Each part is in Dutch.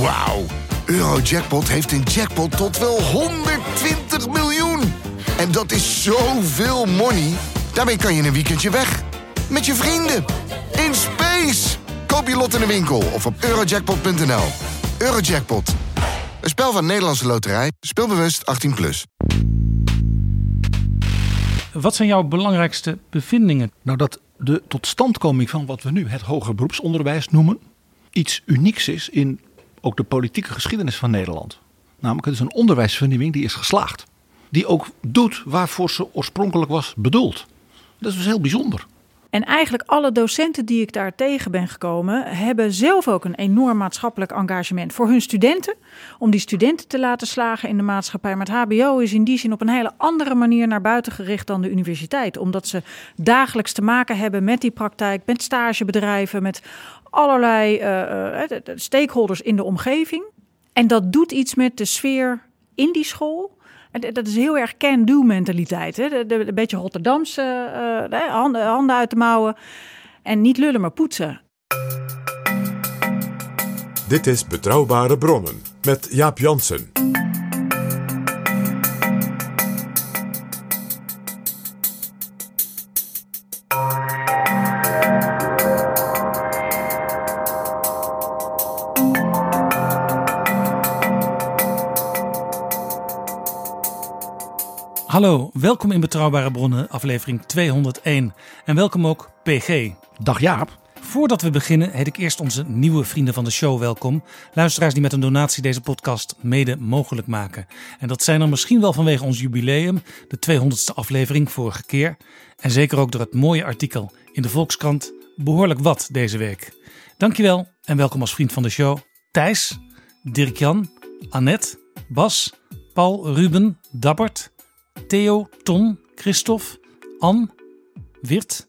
Wauw. Eurojackpot heeft een jackpot tot wel 120 miljoen. En dat is zoveel money. Daarmee kan je een weekendje weg. Met je vrienden. In space. Koop je lot in de winkel of op eurojackpot.nl. Eurojackpot. Een spel van Nederlandse Loterij. Speelbewust 18+. Plus. Wat zijn jouw belangrijkste bevindingen? Nou, dat de totstandkoming van wat we nu het hoger beroepsonderwijs noemen, iets unieks is in ook de politieke geschiedenis van Nederland. Namelijk, het is een onderwijsvernieuwing die is geslaagd. Die ook doet waarvoor ze oorspronkelijk was bedoeld. Dat is dus heel bijzonder. En eigenlijk alle docenten die ik daar tegen ben gekomen, hebben zelf ook een enorm maatschappelijk engagement voor hun studenten. Om die studenten te laten slagen in de maatschappij. Maar het HBO is in die zin op een hele andere manier naar buiten gericht dan de universiteit. Omdat ze dagelijks te maken hebben met die praktijk, met stagebedrijven, met allerlei uh, stakeholders in de omgeving. En dat doet iets met de sfeer in die school. En dat is heel erg can-do mentaliteit. Hè? Een beetje Rotterdamse handen, handen uit de mouwen. En niet lullen, maar poetsen. Dit is Betrouwbare Bronnen met Jaap Jansen. Hallo, welkom in Betrouwbare Bronnen, aflevering 201. En welkom ook PG. Dag Jaap. Voordat we beginnen, heet ik eerst onze nieuwe vrienden van de show welkom. Luisteraars die met een donatie deze podcast mede mogelijk maken. En dat zijn er misschien wel vanwege ons jubileum, de 200ste aflevering vorige keer. En zeker ook door het mooie artikel in de Volkskrant Behoorlijk Wat deze week. Dankjewel en welkom als vriend van de show. Thijs, Dirk-Jan, Annette, Bas, Paul, Ruben, Dabbert, Theo, Ton, Christophe, Anne, Wirt,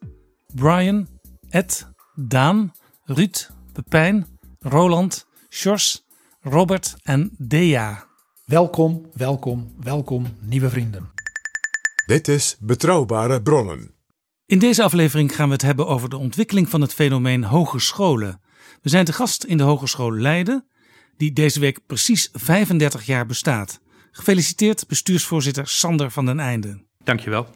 Brian, Ed, Daan, Ruud, Pepijn, Roland, Sjors, Robert en Dea. Welkom, welkom, welkom, nieuwe vrienden. Dit is Betrouwbare Bronnen. In deze aflevering gaan we het hebben over de ontwikkeling van het fenomeen hogescholen. We zijn te gast in de Hogeschool Leiden, die deze week precies 35 jaar bestaat. Gefeliciteerd bestuursvoorzitter Sander van den Einde. Dankjewel.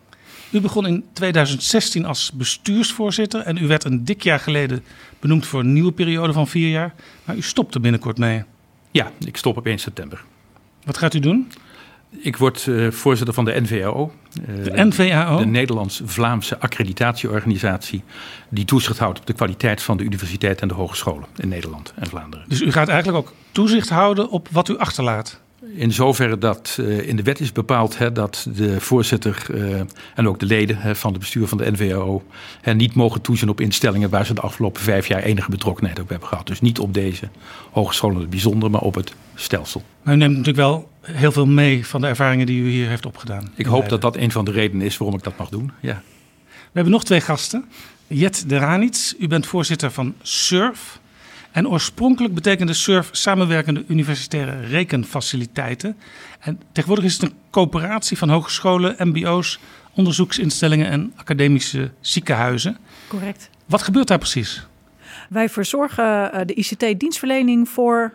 U begon in 2016 als bestuursvoorzitter en u werd een dik jaar geleden benoemd voor een nieuwe periode van vier jaar. Maar u stopt er binnenkort mee. Ja, ik stop op 1 september. Wat gaat u doen? Ik word uh, voorzitter van de NVAO. Uh, de NVAO? De Nederlands-Vlaamse accreditatieorganisatie. Die toezicht houdt op de kwaliteit van de universiteit en de hogescholen in Nederland en Vlaanderen. Dus u gaat eigenlijk ook toezicht houden op wat u achterlaat? In zoverre dat uh, in de wet is bepaald hè, dat de voorzitter uh, en ook de leden hè, van het bestuur van de NVO hè, niet mogen toezien op instellingen waar ze de afgelopen vijf jaar enige betrokkenheid op hebben gehad. Dus niet op deze hogescholen in het bijzonder, maar op het stelsel. Maar u neemt natuurlijk wel heel veel mee van de ervaringen die u hier heeft opgedaan. Ik hoop dat dat een van de redenen is waarom ik dat mag doen. Ja. We hebben nog twee gasten. Jet de Ranits, u bent voorzitter van SURF. En oorspronkelijk betekende SURF samenwerkende universitaire rekenfaciliteiten. En tegenwoordig is het een coöperatie van hogescholen, MBO's, onderzoeksinstellingen en academische ziekenhuizen. Correct. Wat gebeurt daar precies? Wij verzorgen de ICT-dienstverlening voor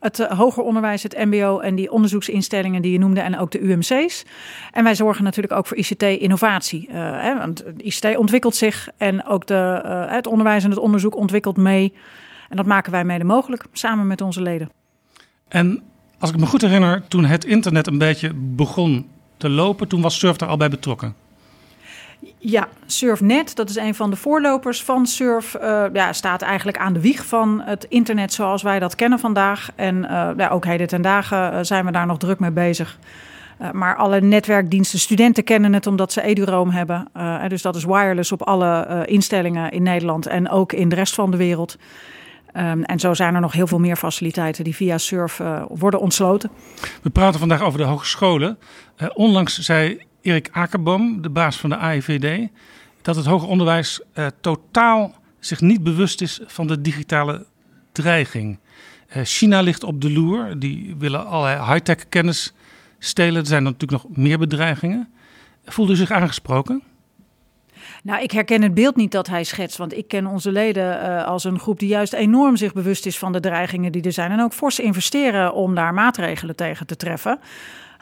het hoger onderwijs, het MBO en die onderzoeksinstellingen die je noemde en ook de UMC's. En wij zorgen natuurlijk ook voor ICT-innovatie. Uh, want ICT ontwikkelt zich en ook de, uh, het onderwijs en het onderzoek ontwikkelt mee. En dat maken wij mede mogelijk, samen met onze leden. En als ik me goed herinner, toen het internet een beetje begon te lopen, toen was Surf daar al bij betrokken. Ja, SurfNet, dat is een van de voorlopers van Surf, uh, ja, staat eigenlijk aan de wieg van het internet zoals wij dat kennen vandaag. En uh, ja, ook heden ten dagen uh, zijn we daar nog druk mee bezig. maar alle netwerkdiensten, studenten kennen het omdat ze eduroam hebben. dus dat is wireless op alle instellingen in Nederland en ook in de rest van de wereld. Um, en zo zijn er nog heel veel meer faciliteiten die via SURF uh, worden ontsloten. We praten vandaag over de hogescholen. Uh, onlangs zei Erik Akerboom, de baas van de AIVD, dat het hoger onderwijs uh, totaal zich niet bewust is van de digitale dreiging. China ligt op de loer, die willen allerlei high-tech kennis stelen. Er zijn natuurlijk nog meer bedreigingen. Voelde u zich aangesproken? Nou, ik herken het beeld niet dat hij schetst. Want ik ken onze leden uh, als een groep die juist enorm zich bewust is van de dreigingen die er zijn. En ook fors investeren om daar maatregelen tegen te treffen.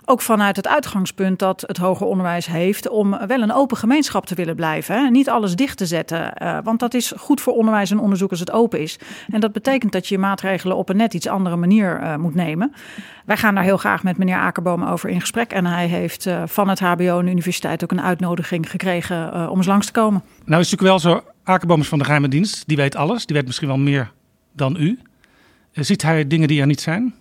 Ook vanuit het uitgangspunt dat het hoger onderwijs heeft om wel een open gemeenschap te willen blijven. Hè? Niet alles dicht te zetten, uh, want dat is goed voor onderwijs en onderzoek als het open is. En dat betekent dat je maatregelen op een net iets andere manier uh, moet nemen. Wij gaan daar heel graag met meneer Akerboom over in gesprek. En hij heeft uh, van het HBO en de universiteit ook een uitnodiging gekregen om eens langs te komen. Nou is natuurlijk wel zo, Akerboom is van de geheime dienst. Die weet alles. Die weet misschien wel meer dan u. ziet hij dingen die er niet zijn?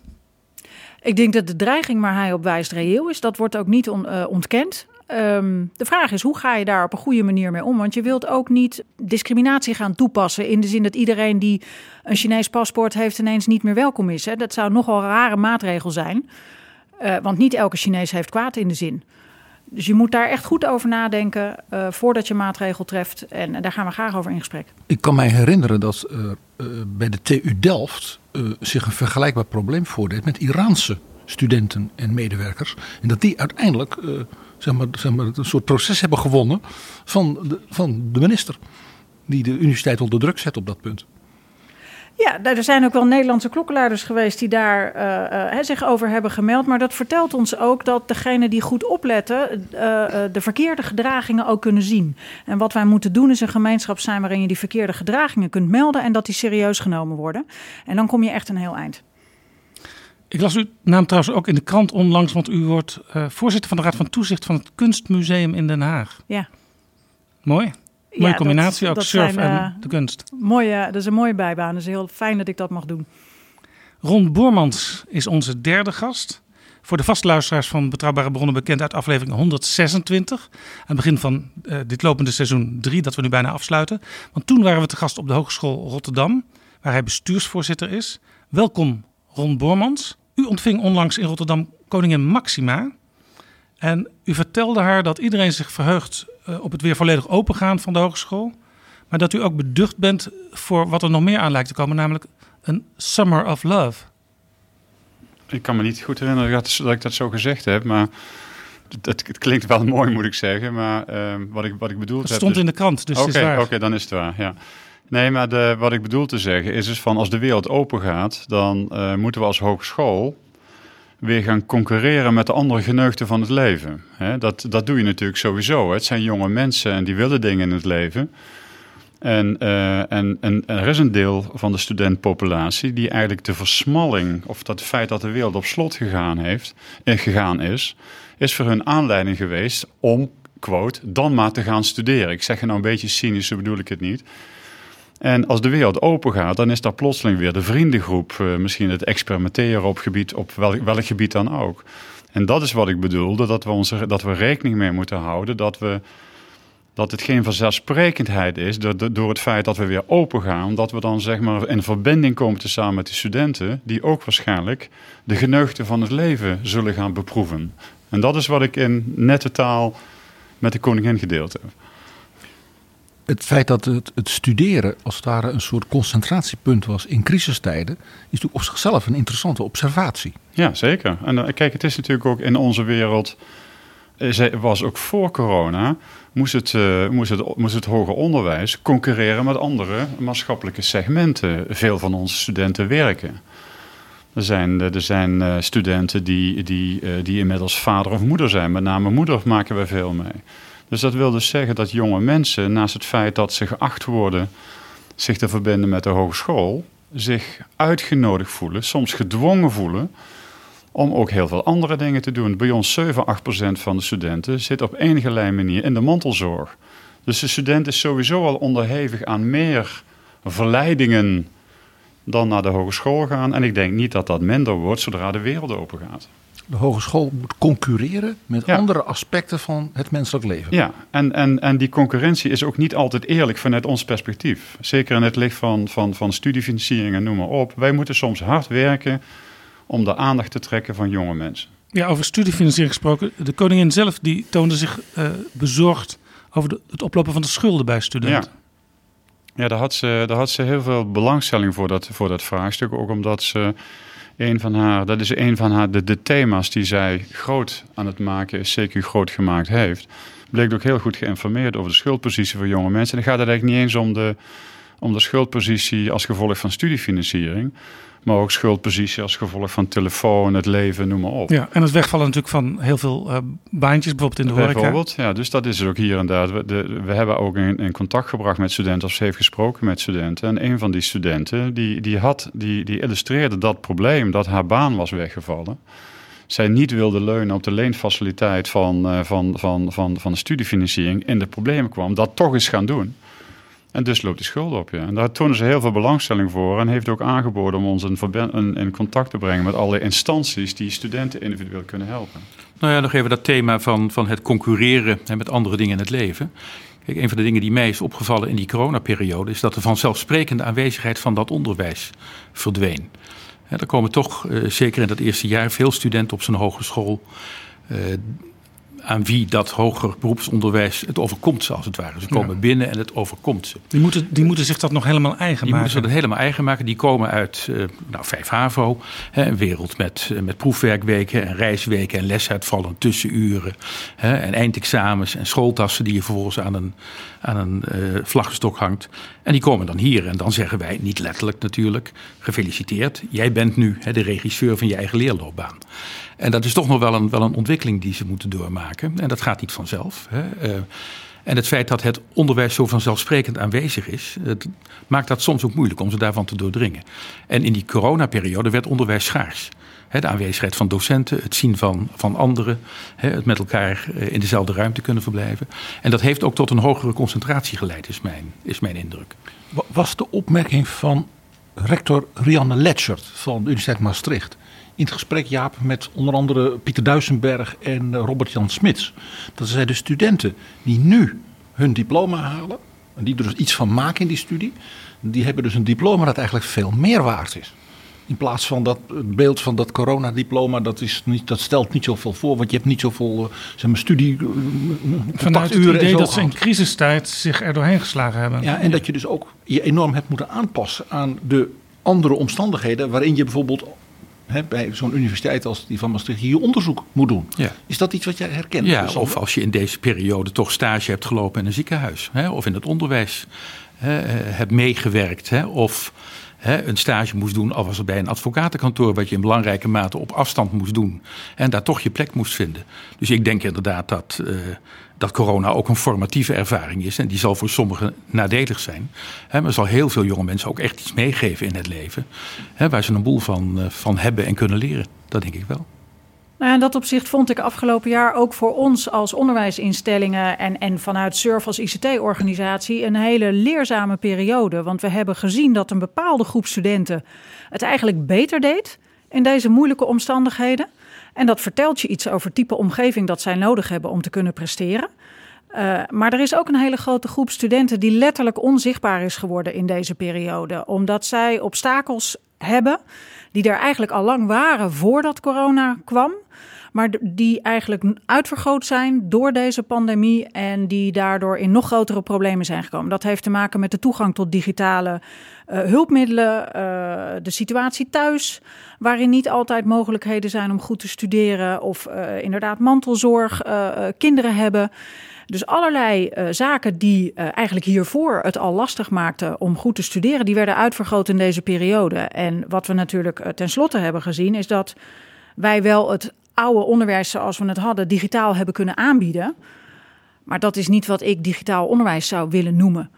Ik denk dat de dreiging waar hij op wijst reëel is. Dat wordt ook niet uh, ontkend. Um, de vraag is, hoe ga je daar op een goede manier mee om? Want je wilt ook niet discriminatie gaan toepassen... in de zin dat iedereen die een Chinees paspoort heeft... ineens niet meer welkom is. Hè? Dat zou nogal een rare maatregel zijn. Uh, want niet elke Chinees heeft kwaad in de zin. Dus je moet daar echt goed over nadenken uh, voordat je maatregel treft. En, daar gaan we graag over in gesprek. Ik kan mij herinneren dat uh, bij de TU Delft zich een vergelijkbaar probleem voordeed met Iraanse studenten en medewerkers. En dat die uiteindelijk zeg maar, zeg maar, een soort proces hebben gewonnen van de, van de minister. Die de universiteit onder druk zet op dat punt. Ja, er zijn ook wel Nederlandse klokkenluiders geweest die daar uh, uh, zich over hebben gemeld. Maar dat vertelt ons ook dat degenen die goed opletten, uh, de verkeerde gedragingen ook kunnen zien. En wat wij moeten doen is een gemeenschap zijn waarin je die verkeerde gedragingen kunt melden en dat die serieus genomen worden. En dan kom je echt een heel eind. Ik las uw naam trouwens ook in de krant onlangs, want u wordt voorzitter van de Raad van Toezicht van het Kunstmuseum in Den Haag. Ja. Mooi. Mooie ja, combinatie, dat, ook dat surf zijn, en de kunst. Mooie, dat is een mooie bijbaan. Het is heel fijn dat ik dat mag doen. Ron Boormans is onze derde gast. Voor de vastluisteraars van Betrouwbare Bronnen bekend uit aflevering 126. Aan het begin van uh, dit lopende seizoen 3, dat we nu bijna afsluiten. Want toen waren we te gast op de Hogeschool Rotterdam, waar hij bestuursvoorzitter is. Welkom Ron Boormans. U ontving onlangs in Rotterdam koningin Maxima. En u vertelde haar dat iedereen zich verheugt op het weer volledig opengaan van de hogeschool. Maar dat u ook beducht bent voor wat er nog meer aan lijkt te komen, namelijk een Summer of Love. Ik kan me niet goed herinneren dat, dat ik dat zo gezegd heb, maar het, het klinkt wel mooi, moet ik zeggen. Maar uh, wat, ik, wat ik bedoeld het stond dus... in de krant, dus Oké, okay, oké, okay, dan is het waar, ja. Nee, maar de, wat ik bedoel te zeggen is dus van als de wereld open gaat, dan uh, moeten we als hogeschool weer gaan concurreren met de andere geneugten van het leven. dat, dat doe je natuurlijk sowieso. Het zijn jonge mensen en die willen dingen in het leven. En, uh, en, en, er is een deel van de studentpopulatie die eigenlijk de versmalling, of dat feit dat de wereld op slot gegaan, heeft, eh, gegaan is, is voor hun aanleiding geweest om, quote, dan maar te gaan studeren. Ik zeg het nou een beetje cynisch, zo bedoel ik het niet. En als de wereld open gaat, dan is daar plotseling weer de vriendengroep. Uh, misschien het experimenteren op, welk, gebied dan ook. En dat is wat ik bedoelde, dat we, onze, dat we rekening mee moeten houden. Dat, we, dat het geen vanzelfsprekendheid is door, door het feit dat we weer open gaan. Dat we dan zeg maar in verbinding komen te samen met de studenten. Die ook waarschijnlijk de geneugten van het leven zullen gaan beproeven. En dat is wat ik in nette taal met de koningin gedeeld heb het feit dat het, studeren als het ware een soort concentratiepunt was in crisistijden, is natuurlijk op zichzelf een interessante observatie. Ja, zeker. En uh, kijk, het is natuurlijk ook in onze wereld, was ook voor corona, moest het, uh, moest, het, moest het hoger onderwijs concurreren met andere maatschappelijke segmenten. Veel van onze studenten werken. Er zijn, er zijn studenten die, die, die inmiddels vader of moeder zijn. Met name moeder maken we veel mee. Dus dat wil dus zeggen dat jonge mensen, naast het feit dat ze geacht worden zich te verbinden met de hogeschool, zich uitgenodigd voelen, soms gedwongen voelen om ook heel veel andere dingen te doen. Bij ons 7, 8 procent van de studenten zit op enige manier in de mantelzorg. Dus de student is sowieso al onderhevig aan meer verleidingen dan naar de hogeschool gaan. En ik denk niet dat dat minder wordt zodra de wereld open gaat de hogeschool moet concurreren met ja. andere aspecten van het menselijk leven. Ja, en, en, en die concurrentie is ook niet altijd eerlijk vanuit ons perspectief. Zeker in het licht van, van, van studiefinanciering en noem maar op. Wij moeten soms hard werken om de aandacht te trekken van jonge mensen. Ja, over studiefinanciering gesproken. De koningin zelf die toonde zich uh, bezorgd over de, het oplopen van de schulden bij studenten. Ja. Ja, daar had, ze, daar had ze heel veel belangstelling voor dat, voor dat vraagstuk. Ook omdat ze een van haar, dat is een van haar, de, thema's die zij groot aan het maken is, CQ groot gemaakt heeft. Bleek ook heel goed geïnformeerd over de schuldpositie van jonge mensen. En dan gaat het eigenlijk niet eens om de, om de schuldpositie als gevolg van studiefinanciering maar ook schuldpositie als gevolg van telefoon, het leven, noem maar op. Ja, en het wegvallen natuurlijk van heel veel uh, baantjes, bijvoorbeeld in de horeca. Bijvoorbeeld, ja, dus dat is het ook hier inderdaad. We, de, we hebben ook in, in, contact gebracht met studenten, of ze heeft gesproken met studenten. En een van die studenten, die, die, had, die, die illustreerde dat probleem, dat haar baan was weggevallen zij niet wilde leunen op de leenfaciliteit van, uh, van, van, van, van de studiefinanciering in de problemen kwam, dat toch eens gaan doen. En dus loopt de schuld op je. En daar tonen ze heel veel belangstelling voor. En heeft ook aangeboden om ons in, in contact te brengen met alle instanties die studenten individueel kunnen helpen. Nou ja, nog even dat thema van, van het concurreren met andere dingen in het leven. Kijk, een van de dingen die mij is opgevallen in die coronaperiode is dat de vanzelfsprekende aanwezigheid van dat onderwijs verdween. er komen toch, eh, zeker in dat eerste jaar, veel studenten op zijn hogeschool. Uh, aan wie dat hoger beroepsonderwijs het overkomt, zoals het ware. Ze komen binnen en het overkomt ze. Die moeten, die moeten zich dat nog helemaal eigen maken? Die moeten zich dat helemaal eigen maken. Die komen uit uh, nou, 5 HAVO, hè, een wereld met, uh, met proefwerkweken en reisweken en lesuitvallen, tussenuren hè, en eindexamens en schooltassen die je vervolgens aan een, aan een uh, vlaggenstok hangt. En die komen dan hier en dan zeggen wij, niet letterlijk natuurlijk, gefeliciteerd. Jij bent nu hè, de regisseur van je eigen leerloopbaan. En dat is toch nog wel een, wel een ontwikkeling die ze moeten doormaken. En dat gaat niet vanzelf. Hè. Uh, en het feit dat het onderwijs zo vanzelfsprekend aanwezig is, maakt dat soms ook moeilijk om ze daarvan te doordringen. En in die coronaperiode werd onderwijs schaars. de aanwezigheid van docenten, het zien van, van anderen, het met elkaar eh, in dezelfde ruimte kunnen verblijven. En dat heeft ook tot een hogere concentratie geleid, is mijn, is mijn indruk. Was de opmerking van rector Rianne Letchert van de Universiteit Maastricht in het gesprek, Jaap, met onder andere Pieter Duisenberg en eh, Robert-Jan Smits. Dat zij de studenten die nu hun diploma halen, en die er dus iets van maken in die studie, die hebben dus een diploma dat eigenlijk veel meer waard is. In plaats van dat het beeld van dat coronadiploma, dat, is niet, dat stelt niet zoveel voor, want je hebt niet zoveel uh, zeg maar, studie. Uh, Vanuit het idee dat ze in crisistijd zich er doorheen geslagen hebben. Ja, en dat je dus ook je enorm hebt moeten aanpassen aan de andere omstandigheden waarin je bijvoorbeeld bij zo'n universiteit als die van Maastricht hier onderzoek moet doen. Ja. Is dat iets wat jij herkent? Ja, of als je in deze periode toch stage hebt gelopen in een ziekenhuis hè, of in het onderwijs hè, eh, hebt meegewerkt hè, of een stage moest doen, al was het bij een advocatenkantoor, wat je in belangrijke mate op afstand moest doen. En daar toch je plek moest vinden. Dus ik denk inderdaad dat, uh, dat corona ook een formatieve ervaring is. En die zal voor sommigen nadelig zijn. Hè, maar zal heel veel jonge mensen ook echt iets meegeven in het leven. Waar ze een boel van, uh, van hebben en kunnen leren. Dat denk ik wel. Nou, in dat opzicht vond ik afgelopen jaar ook voor ons als onderwijsinstellingen en, en vanuit SURF als ICT-organisatie een hele leerzame periode. Want we hebben gezien dat een bepaalde groep studenten het eigenlijk beter deed in deze moeilijke omstandigheden. En dat vertelt je iets over type omgeving dat zij nodig hebben om te kunnen presteren. Uh, maar er is ook een hele grote groep studenten die letterlijk onzichtbaar is geworden in deze periode. Omdat zij obstakels hebben die er eigenlijk al lang waren voordat corona kwam. Maar die eigenlijk uitvergroot zijn door deze pandemie en die daardoor in nog grotere problemen zijn gekomen. Dat heeft te maken met de toegang tot digitale uh, hulpmiddelen, uh, de situatie thuis, waarin niet altijd mogelijkheden zijn om goed te studeren of uh, inderdaad mantelzorg, kinderen hebben. Dus allerlei zaken die eigenlijk hiervoor het al lastig maakten om goed te studeren, die werden uitvergroot in deze periode. En wat we natuurlijk tenslotte hebben gezien, is dat wij wel het oude onderwijs zoals we het hadden digitaal hebben kunnen aanbieden. Maar dat is niet wat ik digitaal onderwijs zou willen noemen.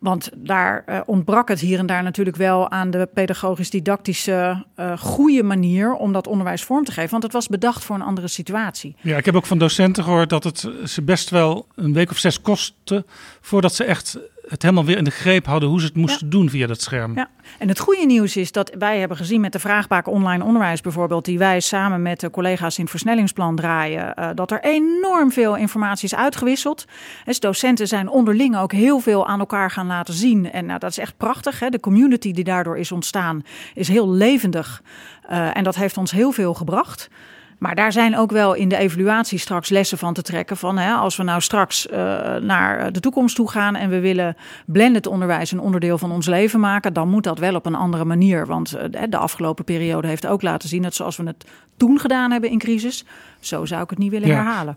Want daar uh, ontbrak het hier en daar natuurlijk wel aan de pedagogisch-didactische uh, goede manier om dat onderwijs vorm te geven. Want het was bedacht voor een andere situatie. Ja, ik heb ook van docenten gehoord dat het ze best wel een week of zes kostte voordat ze echt het helemaal weer in de greep hadden hoe ze het moesten ja. doen via dat scherm. Ja. En het goede nieuws is dat wij hebben gezien met de vraagbaak online onderwijs bijvoorbeeld, die wij samen met de collega's in het versnellingsplan draaien, uh, dat er enorm veel informatie is uitgewisseld. Dus docenten zijn onderling ook heel veel aan elkaar gaan laten zien. En nou, dat is echt prachtig. Hè? De community die daardoor is ontstaan is heel levendig. Uh, en dat heeft ons heel veel gebracht. Maar daar zijn ook wel in de evaluatie straks lessen van te trekken. Van hè, als we nou straks uh, naar de toekomst toe gaan en we willen blended onderwijs een onderdeel van ons leven maken, dan moet dat wel op een andere manier. Want uh, de afgelopen periode heeft ook laten zien dat zoals we het toen gedaan hebben in crisis, zo zou ik het niet willen Ja, herhalen.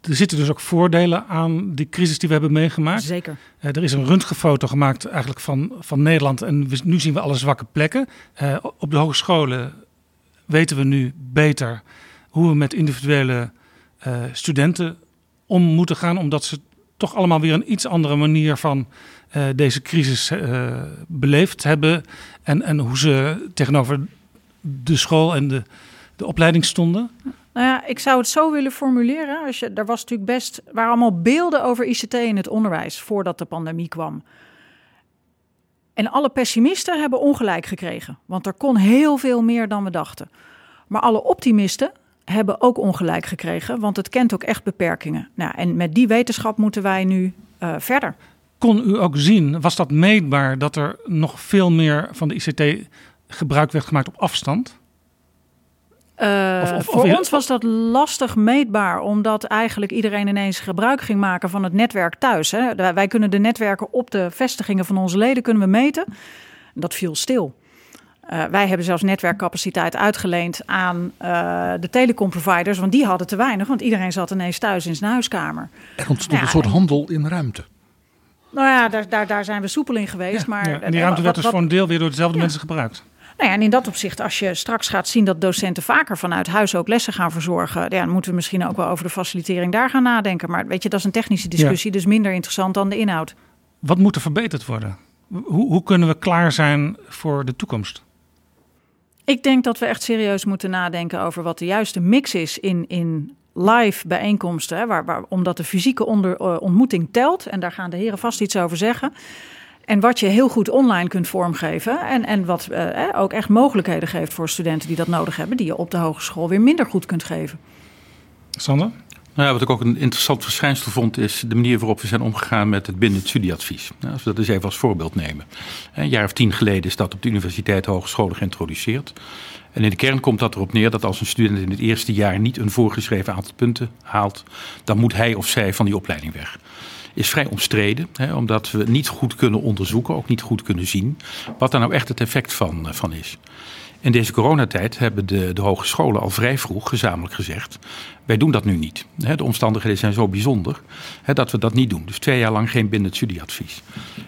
Er zitten dus ook voordelen aan die crisis die we hebben meegemaakt. Zeker. Eh, er is een röntgenfoto gemaakt eigenlijk van, van Nederland en we, nu zien we alle zwakke plekken. Eh, op de hogescholen weten we nu beter hoe we met individuele eh, studenten om moeten gaan, omdat ze toch allemaal weer een iets andere manier van eh, deze crisis eh, beleefd hebben en, en hoe ze tegenover de school en de, de opleiding stonden. Nou ja, ik zou het zo willen formuleren. Als je, er was natuurlijk best, waren allemaal beelden over ICT in het onderwijs voordat de pandemie kwam. En alle pessimisten hebben ongelijk gekregen, want er kon heel veel meer dan we dachten. Maar alle optimisten hebben ook ongelijk gekregen, want het kent ook echt beperkingen. Nou, en met die wetenschap moeten wij nu uh, verder. Kon u ook zien, was dat meetbaar dat er nog veel meer van de ICT gebruik werd gemaakt op afstand? Uh, Of- of- voor of- ons was dat lastig meetbaar, omdat eigenlijk iedereen ineens gebruik ging maken van het netwerk thuis. Hè. Wij- Wij kunnen de netwerken op de vestigingen van onze leden kunnen we meten. Dat viel stil. Uh, wij hebben zelfs netwerkcapaciteit uitgeleend aan uh, de telecomproviders, want die hadden te weinig, want iedereen zat ineens thuis in zijn huiskamer. Er ontstond Ja, een soort handel in ruimte. Nou ja, daar, daar, daar zijn we soepel in geweest. maar, Ja, en die ruimte eh, werd dus wat- voor een deel weer door dezelfde Ja. mensen gebruikt. Nou ja, en in dat opzicht, als je straks gaat zien dat docenten vaker vanuit huis ook lessen gaan verzorgen, ja, dan moeten we misschien ook wel over de facilitering daar gaan nadenken. Maar weet je, dat is een technische discussie, dus minder interessant dan de inhoud. Wat moet er verbeterd worden? Hoe, hoe kunnen we klaar zijn voor de toekomst? Ik denk dat we echt serieus moeten nadenken over wat de juiste mix is in, in live bijeenkomsten. Hè, waar, waar, omdat de fysieke onder, eh, ontmoeting telt. En daar gaan de heren vast iets over zeggen. En wat je heel goed online kunt vormgeven. En, en wat eh, ook echt mogelijkheden geeft voor studenten die dat nodig hebben. Die je op de hogeschool weer minder goed kunt geven. Sander? Nou wat ik ook een interessant verschijnsel vond, is de manier waarop we zijn omgegaan met het bindend studieadvies. Nou, als we dat eens even als voorbeeld nemen. Een jaar of tien geleden is dat op de universiteit hogescholen geïntroduceerd. En in de kern komt dat erop neer dat als een student in het eerste jaar niet een voorgeschreven aantal punten haalt, dan moet hij of zij van die opleiding weg. Is vrij omstreden, hè, omdat we niet goed kunnen onderzoeken, ook niet goed kunnen zien, wat daar nou echt het effect van, uh, van is. In deze coronatijd hebben de, de hogescholen al vrij vroeg gezamenlijk gezegd: wij doen dat nu niet. De omstandigheden zijn zo bijzonder dat we dat niet doen. Dus twee jaar lang geen bindend studieadvies.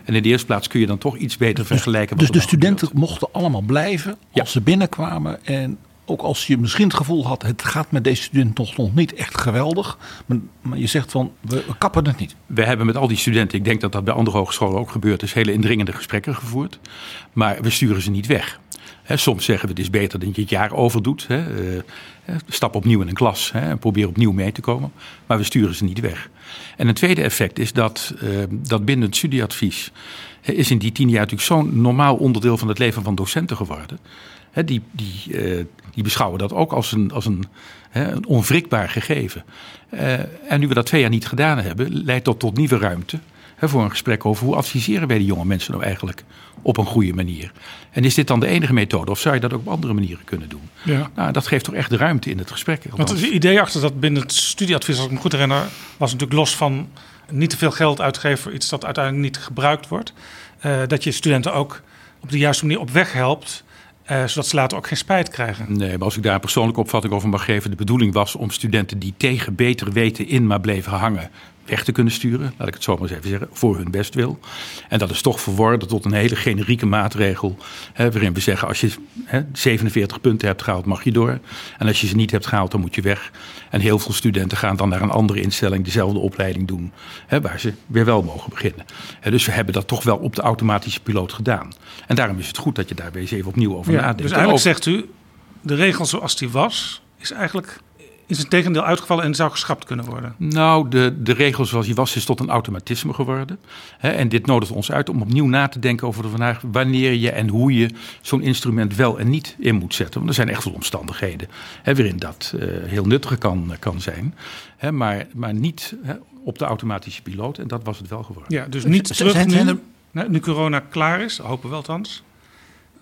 En in de eerste plaats kun je dan toch iets beter vergelijken. Dus wat de er dan studenten mochten allemaal blijven Ja. als ze binnenkwamen. En ook als je misschien het gevoel had, het gaat met deze student toch nog niet echt geweldig. Maar, maar je zegt van, we, we kappen het niet. We hebben met al die studenten, ik denk dat dat bij andere hogescholen ook gebeurt, is hele indringende gesprekken gevoerd. Maar we sturen ze niet weg. Soms zeggen we het is beter dat je het jaar overdoet. Hè, eh, eh, stap opnieuw in een klas en probeer opnieuw mee te komen. Maar we sturen ze niet weg. En een tweede effect is dat eh, dat bindend studieadvies is in die tien jaar natuurlijk zo'n normaal onderdeel van het leven van docenten geworden. Die, die, die beschouwen dat ook als een, als een, een onwrikbaar gegeven. En nu we dat twee jaar niet gedaan hebben, leidt dat tot nieuwe ruimte hè, voor een gesprek over hoe adviseren wij die jonge mensen nou eigenlijk op een goede manier. En is dit dan de enige methode of zou je dat ook op andere manieren kunnen doen? Ja. Nou, dat geeft toch echt de ruimte in het gesprek. Want het idee achter dat binnen het studieadvies, als ik me goed herinner, was natuurlijk los van niet te veel geld uitgeven voor iets dat uiteindelijk niet gebruikt wordt. eh, dat je studenten ook op de juiste manier op weg helpt, eh, zodat ze later ook geen spijt krijgen. Nee, maar als ik daar een persoonlijke opvatting over mag geven. De bedoeling was om studenten die tegen beter weten in maar bleven hangen weg te kunnen sturen. Laat ik het zo maar eens even zeggen. Voor hun bestwil. En dat is toch verworden tot een hele generieke maatregel. Hè, waarin we zeggen als je hè, 47 punten hebt gehaald mag je door. En als je ze niet hebt gehaald dan moet je weg. En heel veel studenten gaan dan naar een andere instelling dezelfde opleiding doen. Hè, waar ze weer wel mogen beginnen. Dus we hebben dat toch wel op de automatische piloot gedaan. En daarom is het goed dat je daar weer eens even opnieuw over Ja, nadenkt. dus En eigenlijk zegt u, de regel zoals die was, is eigenlijk is het tegendeel uitgevallen en zou geschrapt kunnen worden. Nou, de, de regel zoals die was is tot een automatisme geworden. Hè, en dit nodigt ons uit om opnieuw na te denken over de vraag wanneer je en hoe je zo'n instrument wel en niet in moet zetten. Want er zijn echt wel omstandigheden hè, waarin dat eh, heel nuttig kan, kan zijn. Hè, maar, maar niet hè, op de automatische piloot. En dat was het wel geworden. Ja, dus niet terug nu, nu corona klaar is, hopen we althans.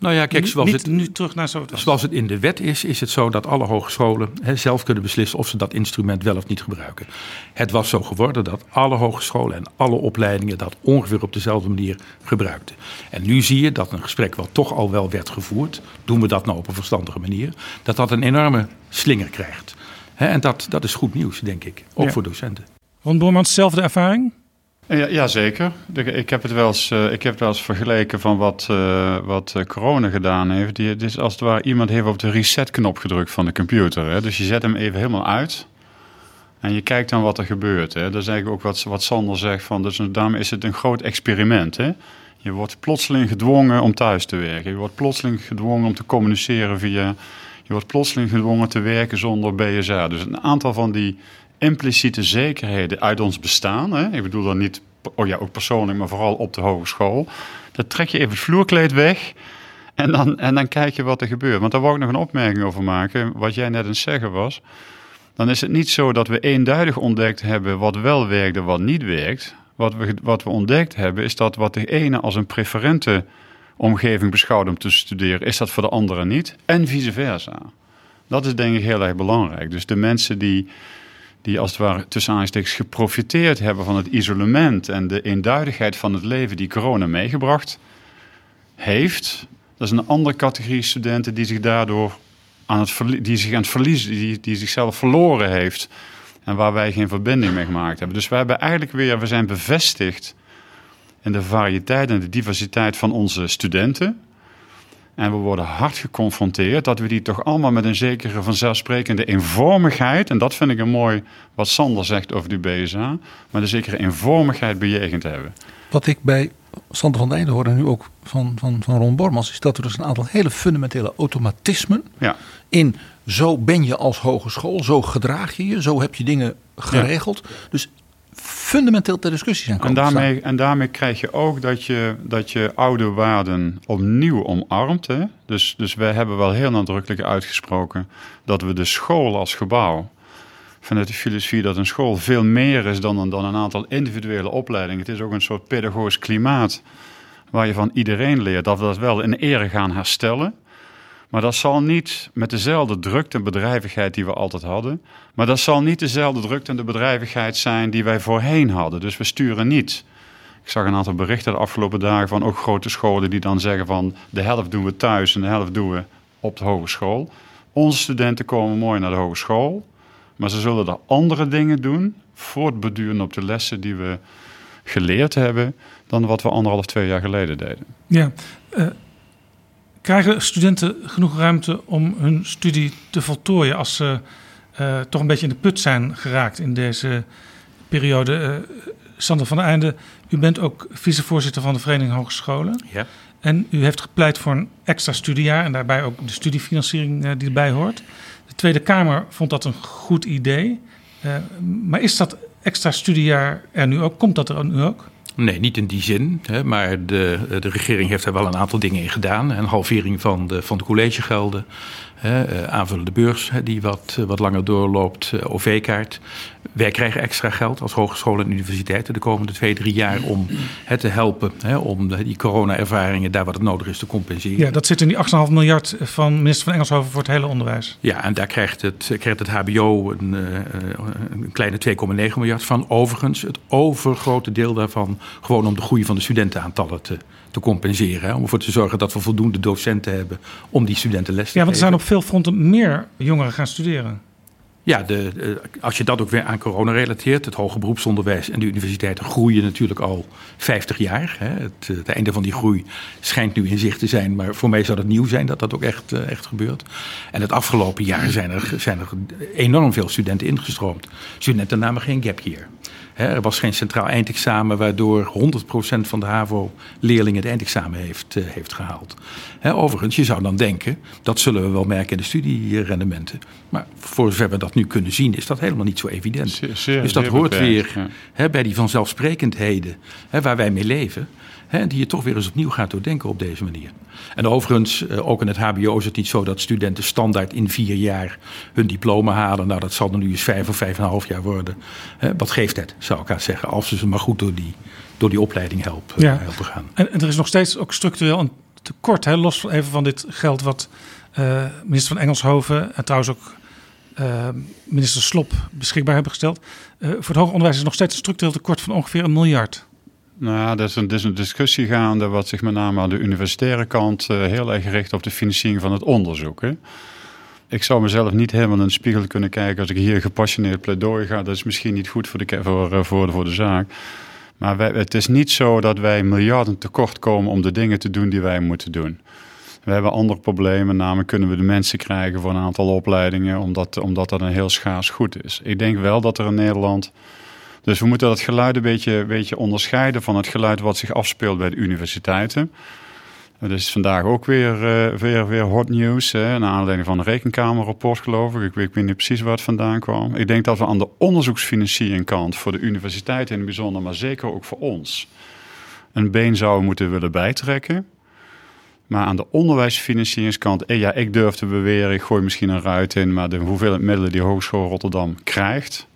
Nou ja, kijk, zoals niet het, nu terug naar zo zoals het in de wet is, is het zo dat alle hogescholen hè, zelf kunnen beslissen of ze dat instrument wel of niet gebruiken. Het was zo geworden dat alle hogescholen en alle opleidingen dat ongeveer op dezelfde manier gebruikten. En nu zie je dat een gesprek wat toch al wel werd gevoerd, doen we dat nou op een verstandige manier, dat dat een enorme slinger krijgt. Hè, en dat, dat is goed nieuws, denk ik, ook Ja. voor docenten. Ron Boormans, zelfde ervaring? Ja, ja, zeker. De- Ik heb het wel eens, eh, ik heb het eens vergeleken van wat, eh, wat eh, corona gedaan heeft. Die, het is als het ware iemand heeft op de reset-knop gedrukt van de computer. Hè? Dus je zet hem even helemaal uit. En je kijkt dan wat er gebeurt. Hè? Dat is eigenlijk ook wat, wat Sander zegt. Van, dus daarom is het een groot experiment. Hè? Je wordt plotseling gedwongen om thuis te werken. Je wordt plotseling gedwongen om te communiceren via... Je wordt plotseling gedwongen te werken zonder BSA. Dus een aantal van die impliciete zekerheden uit ons bestaan. Hè? Ik bedoel dan niet, oh ja, ook persoonlijk, maar vooral op de hogeschool. Dat trek je even het vloerkleed weg en dan, en dan kijk je wat er gebeurt. Want daar wou ik nog een opmerking over maken. Wat jij net aan het zeggen was. Dan is het niet zo dat we eenduidig ontdekt hebben wat wel werkt en wat niet werkt. Wat we, wat we ontdekt hebben is dat wat de ene als een preferente omgeving beschouwt om te studeren, is dat voor de andere niet. En vice versa. Dat is denk ik heel erg belangrijk. Dus de mensen die, die als het ware tussen aanstekens geprofiteerd hebben van het isolement en de eenduidigheid van het leven die corona meegebracht heeft, dat is een andere categorie studenten die zich daardoor aan het, die zich aan het verliezen, die, die zichzelf verloren heeft en waar wij geen verbinding mee gemaakt hebben. Dus we hebben eigenlijk weer, we zijn bevestigd in de variëteit en de diversiteit van onze studenten. En we worden hard geconfronteerd dat we die toch allemaal met een zekere vanzelfsprekende eenvormigheid, en dat vind ik een mooi wat Sander zegt over die BSA, met een zekere eenvormigheid bejegend hebben. Wat ik bij Sander van Einde hoor en nu ook van, van, van Ron Bormans, is dat er dus een aantal hele fundamentele automatismen Ja, in zo ben je als hogeschool, zo gedraag je je, zo heb je dingen geregeld. Dus fundamenteel ter discussie zijn En komen staan. daarmee, en daarmee krijg je ook dat je, dat je oude waarden opnieuw omarmt. Hè? Dus, dus wij hebben wel heel nadrukkelijk uitgesproken dat we de school als gebouw, vanuit de filosofie dat een school veel meer is dan een, dan een aantal individuele opleidingen. Het is ook een soort pedagogisch klimaat waar je van iedereen leert dat we dat wel in ere gaan herstellen. Maar dat zal niet met dezelfde drukte en bedrijvigheid die we altijd hadden. Maar dat zal niet dezelfde drukte en de bedrijvigheid zijn die wij voorheen hadden. Dus we sturen niet. Ik zag een aantal berichten de afgelopen dagen van ook grote scholen die dan zeggen van de helft doen we thuis en de helft doen we op de hogeschool. Onze studenten komen mooi naar de hogeschool, maar ze zullen er andere dingen doen, voortbeduren op de lessen die we geleerd hebben, dan wat we anderhalf, twee jaar geleden deden. Ja. eh, krijgen studenten genoeg ruimte om hun studie te voltooien als ze eh, toch een beetje in de put zijn geraakt in deze periode? Eh, Sander van der Einde, u bent ook vicevoorzitter van de Vereniging Hogescholen. Ja. En u heeft gepleit voor een extra studiejaar en daarbij ook de studiefinanciering eh, die erbij hoort. De Tweede Kamer vond dat een goed idee. Maar is dat extra studiejaar er nu ook? Komt dat er nu ook? Nee, niet in die zin. Hè, maar de, de regering heeft daar wel een aantal dingen in gedaan. Een halvering van de, van de collegegelden. Hè, eh, aanvullende beurs die wat, wat langer doorloopt. eh, OV-kaart. Wij krijgen extra geld als hogescholen en universiteiten de komende twee, drie jaar om het te helpen. Hè, om die corona-ervaringen daar wat het nodig is te compenseren. Ja, dat zit in die 8,5 miljard van minister van Engelshoven voor het hele onderwijs. Ja, en daar krijgt het, krijgt het HBO een, eh, eh, een kleine 2,9 miljard van. Overigens, het overgrote deel daarvan gewoon om de groei van de studentenaantallen te, te compenseren. Hè, om ervoor te zorgen dat we voldoende docenten hebben om die studenten les te Ja, want er zijn geven. op veel fronten meer jongeren gaan studeren. Ja, de, eh, als je dat ook weer aan corona relateert, het hoger beroepsonderwijs en de universiteiten groeien natuurlijk al 50 jaar. Hè. Het, eh, het einde van die groei schijnt nu in zicht te zijn, maar voor mij zou het nieuw zijn dat dat ook echt, eh, echt gebeurt. En het afgelopen jaar zijn er, zijn er enorm veel studenten ingestroomd. Studenten namen geen gap year. Hè, er was geen centraal eindexamen waardoor 100% van de HAVO-leerlingen het eindexamen heeft, eh, heeft gehaald. Hè, overigens, je zou dan denken, dat zullen we wel merken in de studierendementen. Maar voor zover we dat nu kunnen zien, is dat helemaal niet zo evident. Zeer- zeer- dus dat hoort beperkt, weer ja. bij die vanzelfsprekendheden hè, waar wij mee leven. Hè, die je toch weer eens opnieuw gaat doordenken op deze manier. En overigens, eh, ook in het HBO is het niet zo dat studenten standaard in vier jaar hun diploma halen. Nou, dat zal er nu eens vijf of vijf en een half jaar worden. Hè, wat geeft het, zou ik haast zeggen, als ze ze maar goed door die, door die opleiding helpen, Ja. helpen gaan. En, en er is nog steeds ook structureel een tekort, hè? los even van dit geld wat uh, minister van Engelshoven en trouwens ook uh, minister Slop beschikbaar hebben gesteld. Uh, voor het hoger onderwijs is nog steeds een structureel tekort van ongeveer een miljard. Nou ja, er is een, is een discussie gaande wat zich met name aan de universitaire kant heel erg richt op de financiering van het onderzoek. Ik zou mezelf niet helemaal in de spiegel kunnen kijken als ik hier gepassioneerd pleidooi ga. Dat is misschien niet goed voor de, voor, voor, voor de zaak. Maar het is niet zo dat wij miljarden tekort komen om de dingen te doen die wij moeten doen. We hebben andere problemen, namelijk kunnen we de mensen krijgen voor een aantal opleidingen, omdat, omdat dat een heel schaars goed is. Ik denk wel dat er in Nederland. Dus we moeten dat geluid een beetje, beetje onderscheiden van het geluid wat zich afspeelt bij de universiteiten. Dat is vandaag ook weer, uh, weer, hot news. Hè, naar aanleiding van een rekenkamerrapport, geloof ik. ik. Ik weet niet precies waar het vandaan kwam. Ik denk dat we aan de onderzoeksfinancieringkant voor de universiteit in het bijzonder, maar zeker ook voor ons, een been zouden moeten willen bijtrekken. Maar aan de onderwijsfinancieringskant, eh, ja, ik durf te beweren, ik gooi misschien een ruit in, maar de hoeveelheid middelen die Hogeschool Rotterdam krijgt,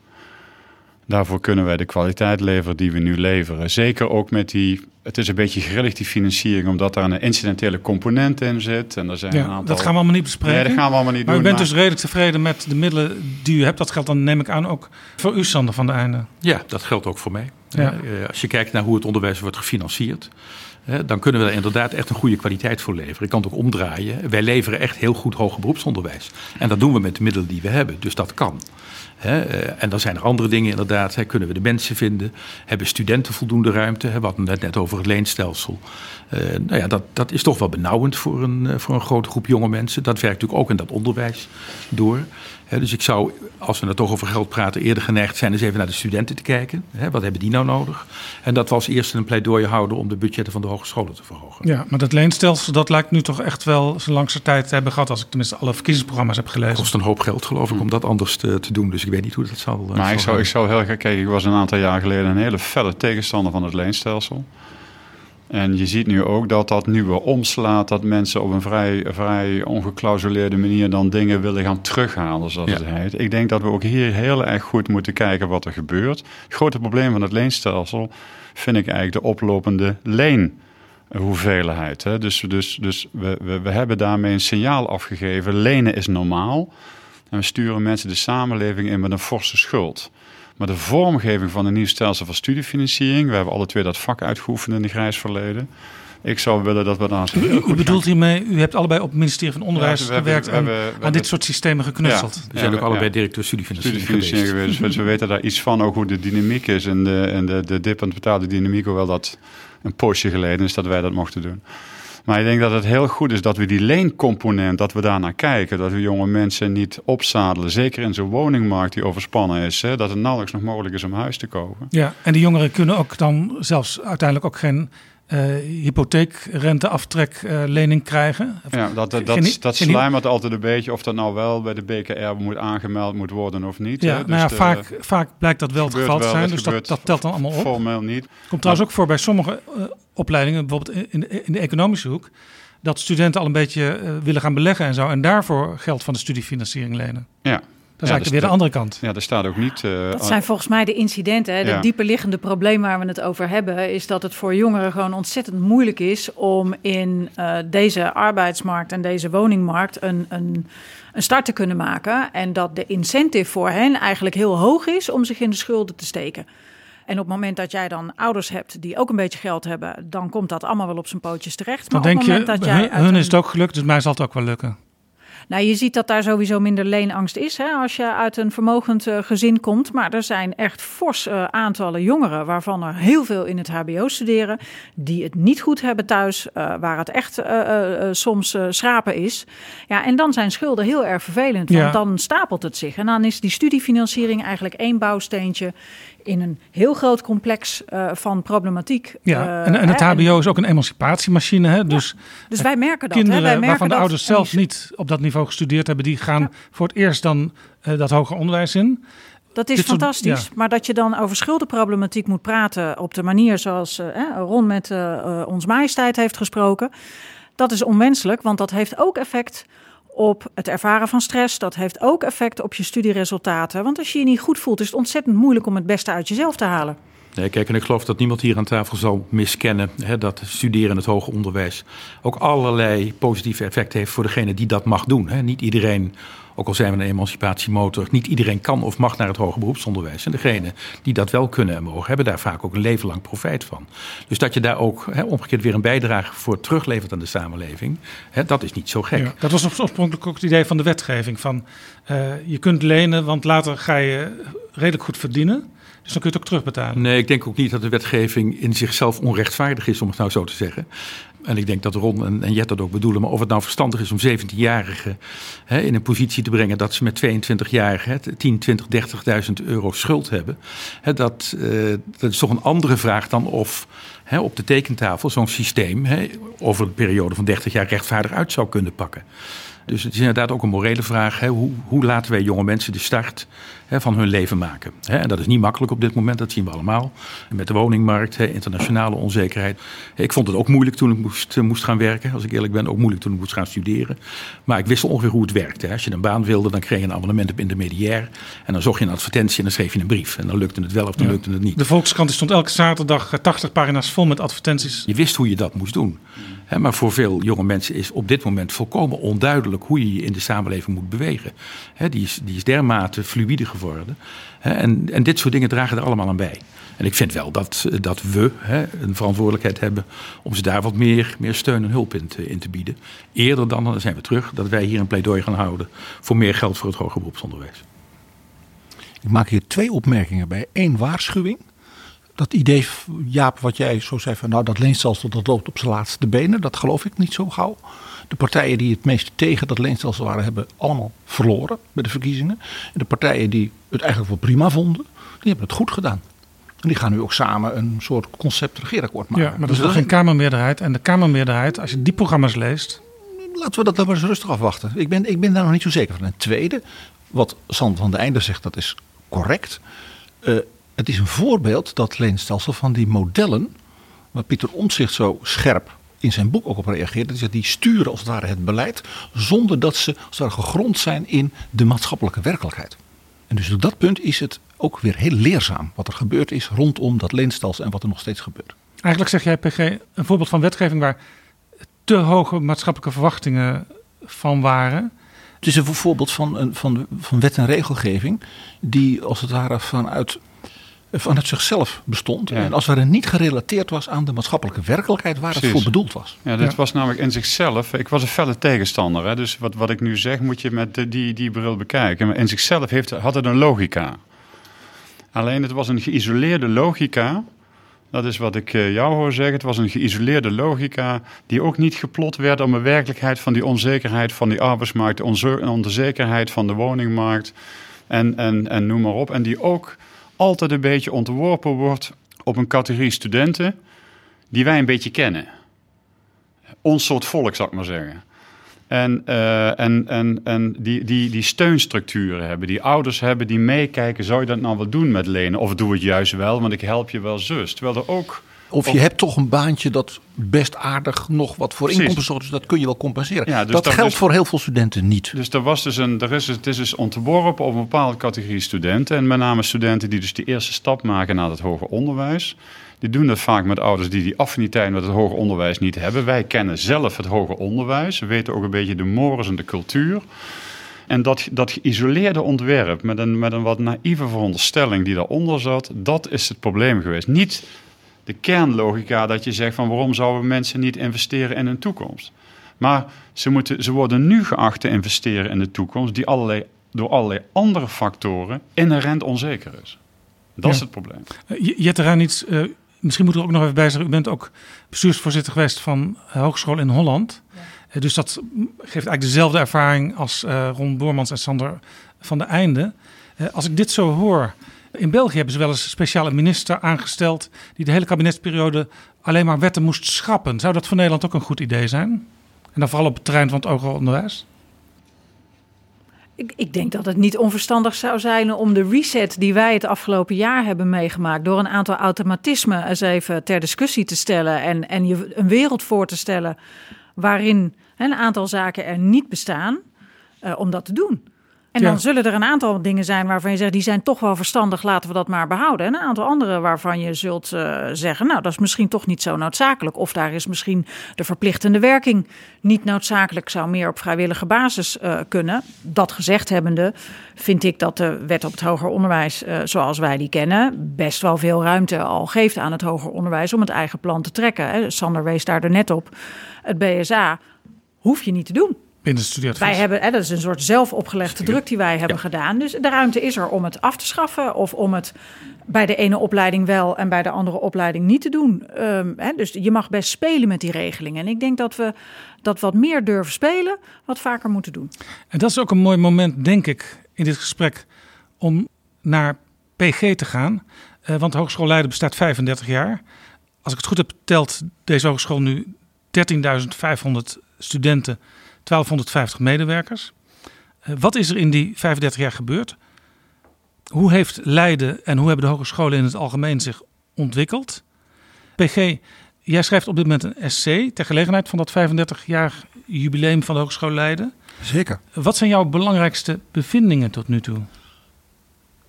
daarvoor kunnen wij de kwaliteit leveren die we nu leveren. Zeker ook met die, het is een beetje grillig die financiering, omdat daar een incidentele component in zit. En er zijn ja, een aantal... Dat gaan we allemaal niet bespreken. Nee, dat gaan we allemaal niet maar doen. Maar u bent dus redelijk tevreden met de middelen die u hebt. Dat geldt dan, neem ik aan, ook voor u, Sander van der Einde. Ja, dat geldt ook voor mij. Ja. Uh, als je kijkt naar hoe het onderwijs wordt gefinancierd, dan kunnen we daar inderdaad echt een goede kwaliteit voor leveren. Ik kan het ook omdraaien. Wij leveren echt heel goed hoger beroepsonderwijs. En dat doen we met de middelen die we hebben. Dus dat kan. Eh, en dan zijn er andere dingen inderdaad. Kunnen we de mensen vinden? Hebben studenten voldoende ruimte? We hadden het net over het leenstelsel. Uh, nou ja, dat, dat is toch wel benauwend voor een, eh, voor een grote groep jonge mensen. Dat werkt natuurlijk ook in dat onderwijs door. Dus ik zou, als we het toch over geld praten, eerder geneigd zijn eens even naar de studenten te kijken. wat hebben die nou nodig? En dat we als eerste een pleidooi houden om de budgetten van de hogescholen te verhogen. Ja, maar dat leenstelsel, dat lijkt nu toch echt wel zijn langste tijd te hebben gehad. Als ik tenminste alle verkiezingsprogramma's heb gelezen. Het kost een hoop geld, geloof ik, om dat anders te, te doen. Dus ik weet niet hoe dat zal. Maar ik zou, ik zou heel graag kijken. Ik was een aantal jaar geleden een hele felle tegenstander van het leenstelsel. En je ziet nu ook dat dat nu weer omslaat. Dat mensen op een vrij, vrij ongeklausuleerde manier dan dingen willen gaan terughalen, zoals ja. het heet. Ik denk dat we ook hier heel erg goed moeten kijken wat er gebeurt. Het grote probleem van het leenstelsel vind ik eigenlijk de oplopende leenhoeveelheid. Hè. Dus, dus, dus we, we, we hebben daarmee een signaal afgegeven. Lenen is normaal. En we sturen mensen de samenleving in met een forse schuld. Maar de vormgeving van een nieuw stelsel van studiefinanciering, we hebben alle twee dat vak uitgeoefend in de grijs verleden. Ik zou willen dat we daar. U, u bedoelt hiermee, u hebt allebei op het ministerie van Onderwijs ja, gewerkt en aan dit soort systemen geknutseld. Ja, we zijn ook allebei directeur studiefinanciering, studiefinanciering geweest. geweest. Dus we weten daar iets van, ook hoe de dynamiek is en de, en de, de dip en betaalde dynamiek, hoewel dat een poosje geleden is dat wij dat mochten doen. Maar ik denk dat het heel goed is dat we die leencomponent, dat we daar naar kijken. Dat we jonge mensen niet opzadelen. Zeker in zo'n woningmarkt die overspannen is. Hè, dat het nauwelijks nog mogelijk is om huis te kopen. Ja, en die jongeren kunnen ook dan zelfs uiteindelijk ook geen uh, hypotheekrenteaftrek-lening uh, krijgen. Ja, dat, dat, dat, dat sluimert altijd een beetje of dat nou wel bij de BKR moet aangemeld moet worden of niet. Ja, hè? nou ja, Dus vaak, vaak blijkt dat wel het geval te zijn, dus dat, dat telt dan allemaal op. Formeel niet. Komt trouwens ook voor bij sommige uh, opleidingen, bijvoorbeeld in de, in de economische hoek, dat studenten al een beetje willen gaan beleggen en zo, en daarvoor geld van de studiefinanciering lenen. Ja, dat is ja, eigenlijk weer de andere kant. Ja, er staat ook niet. Uh, dat zijn volgens mij de incidenten. Hè? De ja. dieperliggende probleem waar we het over hebben, is dat het voor jongeren gewoon ontzettend moeilijk is om in uh, deze arbeidsmarkt en deze woningmarkt een, een, een start te kunnen maken. En dat de incentive voor hen eigenlijk heel hoog is om zich in de schulden te steken. En op het moment dat jij dan ouders hebt die ook een beetje geld hebben, dan komt dat allemaal wel op zijn pootjes terecht. Maar dan denk je, dat jij hun, hun is het ook gelukt, dus mij zal het ook wel lukken. Nou, je ziet dat daar sowieso minder leenangst is hè, als je uit een vermogend uh, gezin komt. Maar er zijn echt fors uh, aantallen jongeren waarvan er heel veel in het HBO studeren. Die het niet goed hebben thuis, uh, waar het echt soms schrapen is. Ja, en dan zijn schulden heel erg vervelend, want ja. dan stapelt het zich. En dan is die studiefinanciering eigenlijk één bouwsteentje in een heel groot complex uh, van problematiek. Ja, uh, en, en, het HBO en, is ook een emancipatiemachine. Hè? Dus, ja, dus wij merken dat. Kinderen hè? Wij merken waarvan de ouders zelf niet op dat niveau gestudeerd hebben, die gaan ja. voor het eerst dan dat hoger onderwijs in. Dat is Dit fantastisch, soort, ja. maar dat je dan over schuldenproblematiek moet praten op de manier zoals Ron met ons majesteit heeft gesproken. Dat is onwenselijk, want dat heeft ook effect op het ervaren van stress. Dat heeft ook effect op je studieresultaten. Want als je je niet goed voelt, is het ontzettend moeilijk om het beste uit jezelf te halen. Nee, kijk, en ik geloof dat niemand hier aan tafel zal miskennen hè, dat studeren in het hoger onderwijs ook allerlei positieve effecten heeft voor degene die dat mag doen. Hè. Niet iedereen, ook al zijn we een emancipatiemotor, niet iedereen kan of mag naar het hoger beroepsonderwijs. En degene die dat wel kunnen en mogen, hebben daar vaak ook een leven lang profijt van. Dus dat je daar ook hè, omgekeerd weer een bijdrage voor teruglevert aan de samenleving, dat is niet zo gek. Dat was oorspronkelijk ook het idee van de wetgeving. Van, uh, je kunt lenen, want later ga je redelijk goed verdienen. Dus dan kun je het ook terugbetalen. Nee, ik denk ook niet dat de wetgeving in zichzelf onrechtvaardig is, om het nou zo te zeggen. En ik denk dat Ron en, Jet dat ook bedoelen. Maar of het nou verstandig is om 17-jarigen in een positie te brengen dat ze met 22-jarigen 10, 20, 30.000 euro schuld hebben. Hè, dat, uh, dat is toch een andere vraag dan of hè, op de tekentafel zo'n systeem hè, over een periode van 30 jaar rechtvaardig uit zou kunnen pakken. Dus het is inderdaad ook een morele vraag. Hè? Hoe, hoe, laten wij jonge mensen de start van hun leven maken? Hè? En dat is niet makkelijk op dit moment, dat zien we allemaal. Met de woningmarkt, internationale onzekerheid. Ik vond het ook moeilijk toen ik moest, eh, moest gaan werken. Als ik eerlijk ben, ook moeilijk toen ik moest gaan studeren. Maar ik wist ongeveer hoe het werkte. Als je een baan wilde, dan kreeg je een abonnement op intermediair. En dan zocht je een advertentie en dan schreef je een brief. En dan lukte het wel of dan lukte het niet. De Volkskrant stond elke zaterdag 80 pagina's vol met advertenties. Je wist hoe je dat moest doen maar voor veel jonge mensen is op dit moment volkomen onduidelijk hoe je je in de samenleving moet bewegen. die, is, die is dermate fluïde geworden. en, en dit soort dingen dragen er allemaal aan bij. En ik vind wel dat, dat we een verantwoordelijkheid hebben om ze daar wat meer, meer steun en hulp in te, in te bieden. Eerder dan, dan zijn we terug, dat wij hier een pleidooi gaan houden voor meer geld voor het hoger beroepsonderwijs. Ik maak hier twee opmerkingen bij. één waarschuwing dat idee, Jaap, wat jij zo zei van nou dat leenstelsel dat loopt op zijn laatste benen, dat geloof ik niet zo gauw. De partijen die het meest tegen dat leenstelsel waren, hebben allemaal verloren bij de verkiezingen. En de partijen die het eigenlijk wel prima vonden, die hebben het goed gedaan. En die gaan nu ook samen een soort concept regeerakkoord maken. Ja, maar dat is wel geen Kamermeerderheid. En de Kamermeerderheid, als je die programma's leest. Laten we dat dan maar eens rustig afwachten. Ik ben, ik ben daar nog niet zo zeker van. En tweede, wat Sand van de Einde zegt, dat is correct. Uh, het is een voorbeeld, dat leenstelsel, van die modellen. waar Pieter Omtzigt zo scherp in zijn boek ook op reageert. Dat die sturen als het ware het beleid. zonder dat ze als het ware gegrond zijn in de maatschappelijke werkelijkheid. En dus op dat punt is het ook weer heel leerzaam. wat er gebeurd is rondom dat leenstelsel en wat er nog steeds gebeurt. Eigenlijk zeg jij, PG, een voorbeeld van wetgeving waar te hoge maatschappelijke verwachtingen van waren. Het is een voorbeeld van, van, van wet en regelgeving. die als het ware vanuit vanuit zichzelf bestond. En als het niet gerelateerd was aan de maatschappelijke werkelijkheid waar het voor bedoeld was. Ja, dit was namelijk in zichzelf. Ik was een felle tegenstander. Hè, dus wat, wat ik nu zeg moet je met die, die bril bekijken. Maar in zichzelf heeft, had het een logica. Alleen het was een geïsoleerde logica. Dat is wat ik eh, jou hoor zeggen. Het was een geïsoleerde logica die ook niet geplot werd om de werkelijkheid van die onzekerheid van die arbeidsmarkt, de onzekerheid van de woningmarkt en, en, en noem maar op. En die ook altijd een beetje ontworpen wordt op een categorie studenten die wij een beetje kennen. Ons soort volk, zou ik maar zeggen. En, uh, en, en, en die, die, die steunstructuren hebben, die ouders hebben die meekijken, zou je dat nou wel doen met lenen? Of doe het juist wel, want ik help je wel zus. Terwijl er ook of je hebt toch een baantje dat best aardig nog wat voor inkomsten zorgt. Dus dat kun je wel compenseren. Ja, dus dat, geldt voor heel veel studenten niet. Dus er was dus een, er is, het is dus ontworpen op een bepaalde categorie studenten. En met name studenten die dus de eerste stap maken naar het hoger onderwijs. Die doen dat vaak met ouders die die affiniteit met het hoger onderwijs niet hebben. Wij kennen zelf het hoger onderwijs. We weten ook een beetje de mores en de cultuur. En dat, dat geïsoleerde ontwerp met een, met een wat naïeve veronderstelling die daaronder zat, dat is het probleem geweest. Niet de kernlogica dat je zegt van waarom zouden mensen niet investeren in hun toekomst. Maar ze, moeten, ze worden nu geacht te investeren in de toekomst die allerlei, door allerlei andere factoren inherent onzeker is. Dat is het probleem. Uh, Jette iets. uh, misschien moet er ook nog even bij zeggen, u bent ook bestuursvoorzitter geweest van Hogeschool in Holland. Ja. dus dat geeft eigenlijk dezelfde ervaring als Ron Boormans en Sander van de Einde. als ik dit zo hoor, in België hebben ze wel eens een speciale minister aangesteld die de hele kabinetsperiode alleen maar wetten moest schrappen. Zou dat voor Nederland ook een goed idee zijn? En dan vooral op het terrein van het hoger onderwijs? Ik, ik, denk dat het niet onverstandig zou zijn om de reset die wij het afgelopen jaar hebben meegemaakt, door een aantal automatismen eens even ter discussie te stellen en, en je een wereld voor te stellen waarin een aantal zaken er niet bestaan, uh, om dat te doen. En Ja. dan zullen er een aantal dingen zijn waarvan je zegt, die zijn toch wel verstandig, laten we dat maar behouden. En een aantal andere waarvan je zult eh, zeggen, nou dat is misschien toch niet zo noodzakelijk. Of daar is misschien de verplichtende werking niet noodzakelijk, zou meer op vrijwillige basis eh, kunnen. Dat gezegd hebbende, vind ik dat de wet op het hoger onderwijs, eh, zoals wij die kennen, best wel veel ruimte al geeft aan het hoger onderwijs om het eigen plan te trekken. Hè. Sander wees daar net op. Het BSA hoef je niet te doen. Binnen het studieadvies. Wij hebben, hè, dat is een soort zelfopgelegde druk die wij hebben gedaan. Dus de ruimte is er om het af te schaffen of om het bij de ene opleiding wel en bij de andere opleiding niet te doen. Ehm, hè, dus je mag best spelen met die regelingen. En ik denk dat we dat wat meer durven spelen, wat vaker moeten doen. En dat is ook een mooi moment, denk ik, in dit gesprek om naar PG te gaan. Eh, want de Hogeschool Leiden bestaat 35 jaar. Als ik het goed heb, telt deze hogeschool nu 13.500 studenten, 1250 medewerkers. Eh, wat is er in die 35 jaar gebeurd? Hoe heeft Leiden en hoe hebben de hogescholen in het algemeen zich ontwikkeld? PG, jij schrijft op dit moment een essay ter gelegenheid van dat 35-jarig jubileum van de Hogeschool Leiden. Zeker. Wat zijn jouw belangrijkste bevindingen tot nu toe?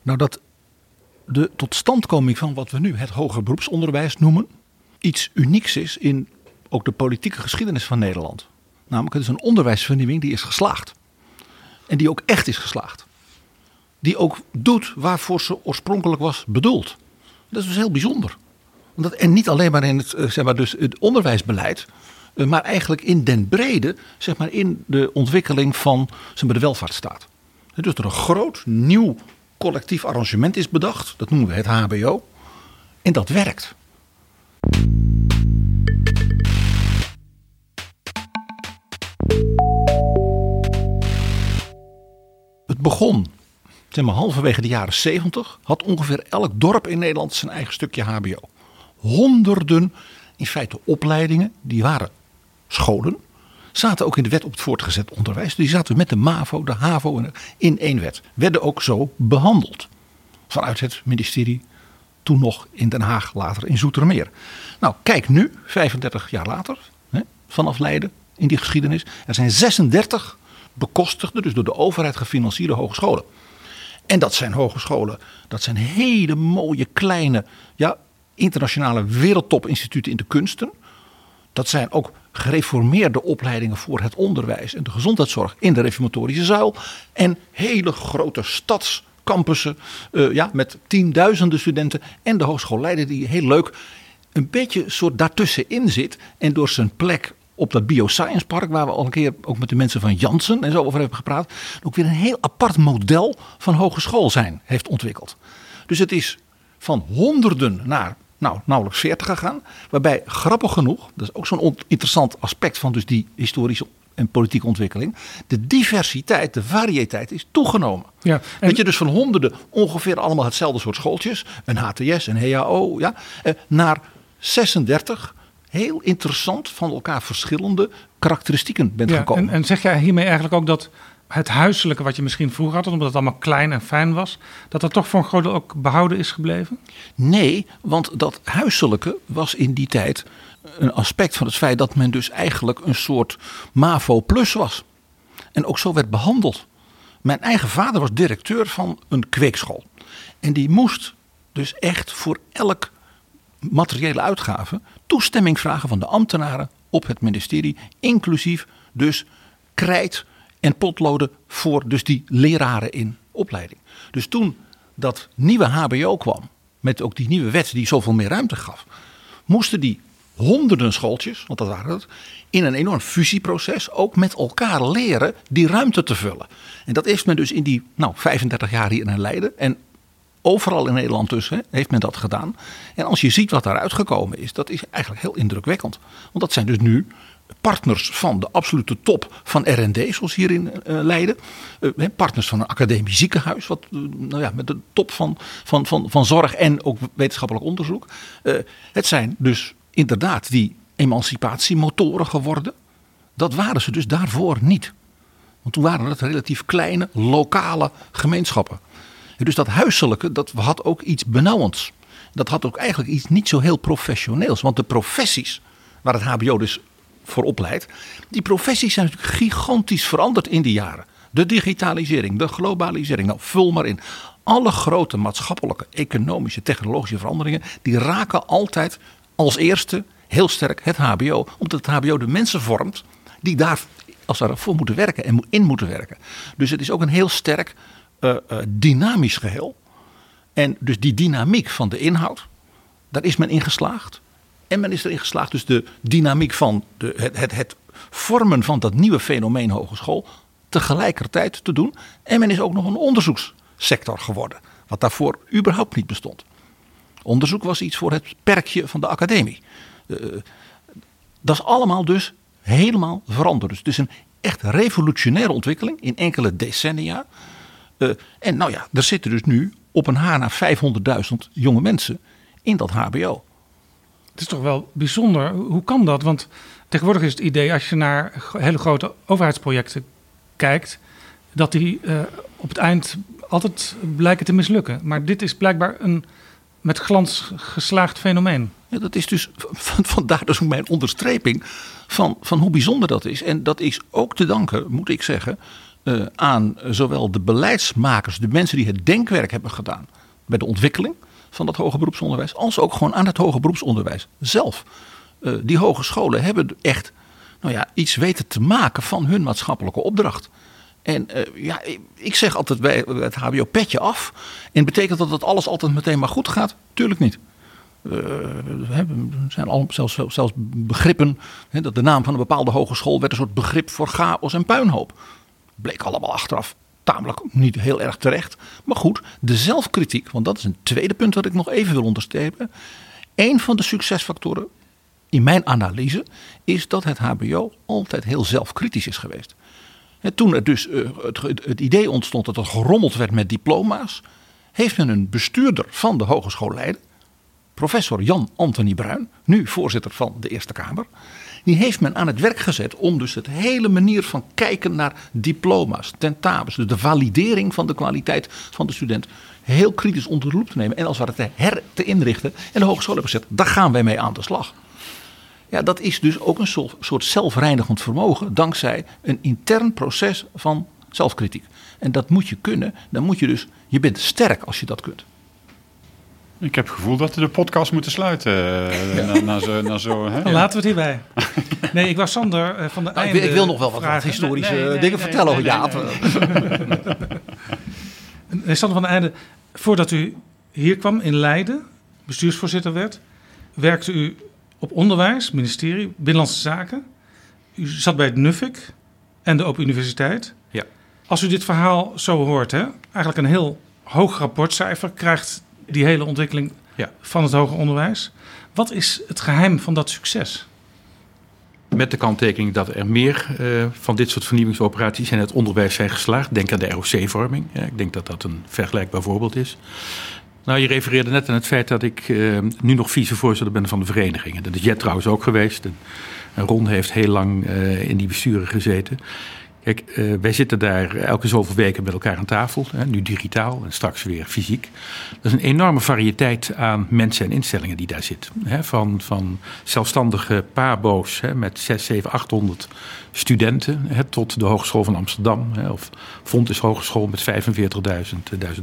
Nou, dat de totstandkoming van wat we nu het hoger beroepsonderwijs noemen, iets unieks is in ook de politieke geschiedenis van Nederland. Namelijk, het is een onderwijsvernieuwing die is geslaagd. En die ook echt is geslaagd. Die ook doet waarvoor ze oorspronkelijk was bedoeld. Dat is dus heel bijzonder. Omdat, en niet alleen maar in het, eh, zeg maar dus het onderwijsbeleid, eh, maar eigenlijk in den brede, zeg maar in de ontwikkeling van zeg maar, de welvaartsstaat. Dus er een groot nieuw collectief arrangement is bedacht, dat noemen we het HBO, en dat werkt. Begon zeg maar, halverwege de jaren 70, had ongeveer elk dorp in Nederland zijn eigen stukje HBO. Honderden, in feite opleidingen, die waren scholen, zaten ook in de wet op het voortgezet onderwijs. Die zaten met de MAVO, de HAVO in één wet. Werden ook zo behandeld. Vanuit het ministerie, toen nog in Den Haag, later in Zoetermeer. Nou, kijk nu, 35 jaar later, hè, vanaf Leiden in die geschiedenis. Er zijn 36 bekostigde, dus door de overheid gefinancierde hogescholen. En dat zijn hogescholen, dat zijn hele mooie kleine, ja, internationale wereldtopinstituten in de kunsten. Dat zijn ook gereformeerde opleidingen voor het onderwijs en de gezondheidszorg in de reformatorische zuil. En hele grote stadscampussen eh, ja, met tienduizenden studenten. En de Hogeschool Leiden die heel leuk een beetje soort daartussenin zit. En door zijn plek op dat Bioscience Park, waar we al een keer ook met de mensen van Janssen en zo over hebben gepraat. Ook weer een heel apart model van hogeschool zijn heeft ontwikkeld. Dus het is van honderden naar nou, nauwelijks 40 gegaan. Waarbij grappig genoeg, dat is ook zo'n on- interessant aspect van dus die historische en politieke ontwikkeling. De diversiteit, de variëteit is toegenomen. Ja, en- Dat je dus van honderden ongeveer allemaal hetzelfde soort schooltjes, een HTS, een HAO, ja, eh, naar 36 heel interessant van elkaar verschillende karakteristieken bent Ja, gekomen. en, en zeg jij hiermee eigenlijk ook dat het huiselijke wat je misschien vroeger had, omdat het allemaal klein en fijn was, dat dat toch voor een groot deel ook behouden is gebleven? Nee, want dat huiselijke was in die tijd een aspect van het feit dat men dus eigenlijk een soort MAVO plus was. En ook zo werd behandeld. Mijn eigen vader was directeur van een kweekschool. En die moest dus echt voor elk materiële uitgave toestemming vragen van de ambtenaren op het ministerie. Inclusief dus krijt en potloden voor dus die leraren in opleiding. Dus toen dat nieuwe HBO kwam, met ook die nieuwe wet die zoveel meer ruimte gaf, moesten die honderden schooltjes, want dat waren het, in een enorm fusieproces ook met elkaar leren die ruimte te vullen. En dat heeft men dus in die nou, 35 jaar hier in Leiden en overal in Nederland dus hè, heeft men dat gedaan. En als je ziet wat daaruit gekomen is, dat is eigenlijk heel indrukwekkend. Want dat zijn dus nu partners van de absolute top van R&D, zoals hier in eh, Leiden. Eh, partners van een academisch ziekenhuis, wat eh, nou ja, met de top van, van, van, van zorg en ook wetenschappelijk onderzoek. Het zijn dus inderdaad die emancipatiemotoren geworden. Dat waren ze dus daarvoor niet. Want toen waren het relatief kleine, lokale gemeenschappen. Dus dat huiselijke, dat had ook iets benauwends. Dat had ook eigenlijk iets niet zo heel professioneels. Want de professies, waar het HBO dus voor opleidt, die professies zijn natuurlijk gigantisch veranderd in die jaren. de digitalisering, de globalisering. Nou, vul maar in. Alle grote maatschappelijke, economische, technologische veranderingen, die raken altijd als eerste heel sterk het HBO. Omdat het HBO de mensen vormt die daar als daarvoor moeten werken en in moeten werken. Dus het is ook een heel sterk uh, uh, dynamisch geheel. En dus die dynamiek van de inhoud, daar is men in geslaagd. En men is erin geslaagd dus de dynamiek van de, het, het, het vormen van dat nieuwe fenomeen hogeschool tegelijkertijd te doen. En men is ook nog een onderzoekssector geworden. Wat daarvoor überhaupt niet bestond. Onderzoek was iets voor het perkje van de academie. Uh, dat is allemaal dus helemaal veranderd. Dus het is een echt revolutionaire ontwikkeling in enkele decennia. Uh, en nou ja, er zitten dus nu op een haar na 500.000 jonge mensen in dat HBO. Het is toch wel bijzonder. Hoe kan dat? Want tegenwoordig is het idee, als je naar hele grote overheidsprojecten kijkt, dat die uh, op het eind altijd blijken te mislukken. Maar dit is blijkbaar een met glans geslaagd fenomeen. Ja, dat is dus vandaar dus mijn onderstreping van, van hoe bijzonder dat is. En dat is ook te danken, moet ik zeggen, uh, aan zowel de beleidsmakers, de mensen die het denkwerk hebben gedaan bij de ontwikkeling van dat hoger beroepsonderwijs, als ook gewoon aan het hoger beroepsonderwijs zelf. Uh, die hogescholen hebben echt nou ja, iets weten te maken van hun maatschappelijke opdracht. En uh, ja, ik zeg altijd bij het HBO petje af. En betekent dat dat alles altijd meteen maar goed gaat? Tuurlijk niet. Uh, er zijn al, zelfs, zelfs begrippen. Hè, dat de naam van een bepaalde hogeschool werd een soort begrip voor chaos en puinhoop. Bleek allemaal achteraf tamelijk niet heel erg terecht. Maar goed, de zelfkritiek, want dat is een tweede punt dat ik nog even wil onderstrepen. Een van de succesfactoren in mijn analyse is dat het HBO altijd heel zelfkritisch is geweest. En toen er dus uh, het, het, idee ontstond dat er gerommeld werd met diploma's, heeft men een bestuurder van de Hogeschool Leiden, professor Jan Anthony Bruin, nu voorzitter van de Eerste Kamer, die heeft men aan het werk gezet om dus het hele manier van kijken naar diploma's, tentamens, dus de validering van de kwaliteit van de student, heel kritisch onder de loep te nemen en als het ware te her te inrichten en de hogeschool hebben gezet, daar gaan wij mee aan de slag. Ja, dat is dus ook een soort zelfreinigend vermogen dankzij een intern proces van zelfkritiek. En dat moet je kunnen. Dan moet je dus, je bent sterk als je dat kunt. Ik heb het gevoel dat we de podcast moeten sluiten. Eh, ja. Na, na, zo, na zo, hè? Laten we het hierbij. Nee, ik was Sander eh, van de nou, Ik wil nog wel wat, wat historische nee, nee, dingen nee, vertellen over Jaap. Nee, Sander van de Einde, voordat u hier kwam in Leiden, bestuursvoorzitter werd, werkte u op onderwijs, ministerie, Binnenlandse Zaken. U zat bij het NUFIC en de Open Universiteit. Ja. Als u dit verhaal zo hoort, hè, eigenlijk een heel hoog rapportcijfer krijgt die hele ontwikkeling ja. van het hoger onderwijs. Wat is het geheim van dat succes? Met de kanttekening dat er meer uh, van dit soort vernieuwingsoperaties in het onderwijs zijn geslaagd. Denk aan de ROC-vorming. Ja, ik denk dat dat een vergelijkbaar voorbeeld is. Nou, je refereerde net aan het feit dat ik uh, nu nog vicevoorzitter ben van de verenigingen. Dat is Jet trouwens ook geweest. En Ron heeft heel lang uh, in die besturen gezeten. Kijk, uh, wij zitten daar elke zoveel weken met elkaar aan tafel. Hè, nu digitaal en straks weer fysiek. Dat is een enorme variëteit aan mensen en instellingen die daar zitten. Hè, van, van zelfstandige pabo's hè, met 6, 7, 800 studenten... Hè, tot de Hogeschool van Amsterdam. Hè, of Fontes Hogeschool met 45.000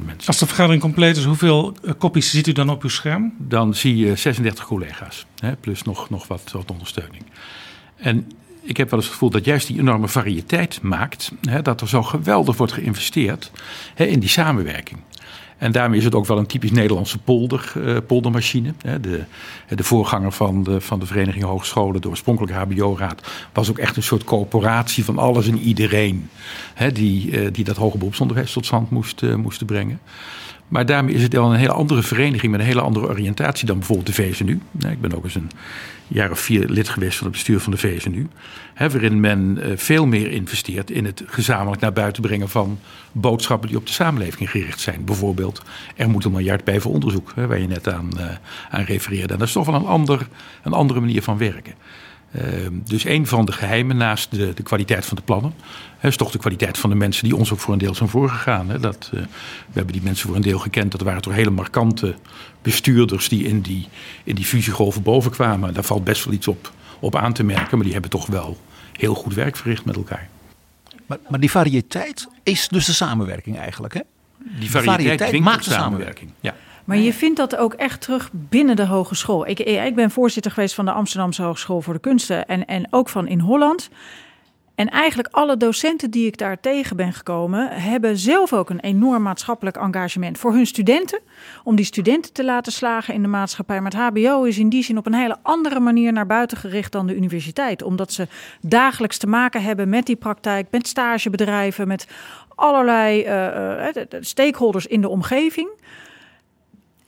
mensen. Als de vergadering compleet is, hoeveel kopies ziet u dan op uw scherm? Dan zie je 36 collega's. Hè, plus nog, nog wat, wat ondersteuning. En ik heb wel eens het gevoel dat juist die enorme variëteit maakt hè, dat er zo geweldig wordt geïnvesteerd hè, in die samenwerking. En daarmee is het ook wel een typisch Nederlandse polder, uh, poldermachine. De, de voorganger van de, van de Vereniging Hogescholen, de oorspronkelijke HBO-raad, was ook echt een soort coöperatie van alles en iedereen. Hè, die, uh, die dat hoger beroepsonderwijs tot stand moest, uh, moesten brengen. Maar daarmee is het wel een hele andere vereniging met een hele andere oriëntatie dan bijvoorbeeld de VSNU. Ik ben ook eens een jaar of vier lid geweest van het bestuur van de VSNU. waarin men veel meer investeert in het gezamenlijk naar buiten brengen van boodschappen die op de samenleving gericht zijn. Bijvoorbeeld, er moet een miljard bij voor onderzoek, waar je net aan, aan refereerde. En dat is toch wel een, ander, een andere manier van werken. Uh, dus een van de geheimen naast de, de kwaliteit van de plannen hè, is toch de kwaliteit van de mensen die ons ook voor een deel zijn voorgegaan. Hè. Dat, uh, we hebben die mensen voor een deel gekend. Dat waren toch hele markante bestuurders die in die, in die fusiegolven boven kwamen. Daar valt best wel iets op, op aan te merken, maar die hebben toch wel heel goed werk verricht met elkaar. Maar, maar die variëteit is dus de samenwerking eigenlijk, hè? Die variëteit, dwingt maakt de de samenwerking. Ja. Maar je vindt dat ook echt terug binnen de hogeschool. Ik, ik ben voorzitter geweest van de Amsterdamse Hogeschool voor de Kunsten en, en ook van in Holland. En eigenlijk alle docenten die ik daar tegen ben gekomen, hebben zelf ook een enorm maatschappelijk engagement voor hun studenten. Om die studenten te laten slagen in de maatschappij. Maar het HBO is in die zin op een hele andere manier naar buiten gericht dan de universiteit. Omdat ze dagelijks te maken hebben met die praktijk, met stagebedrijven, met allerlei uh, stakeholders in de omgeving.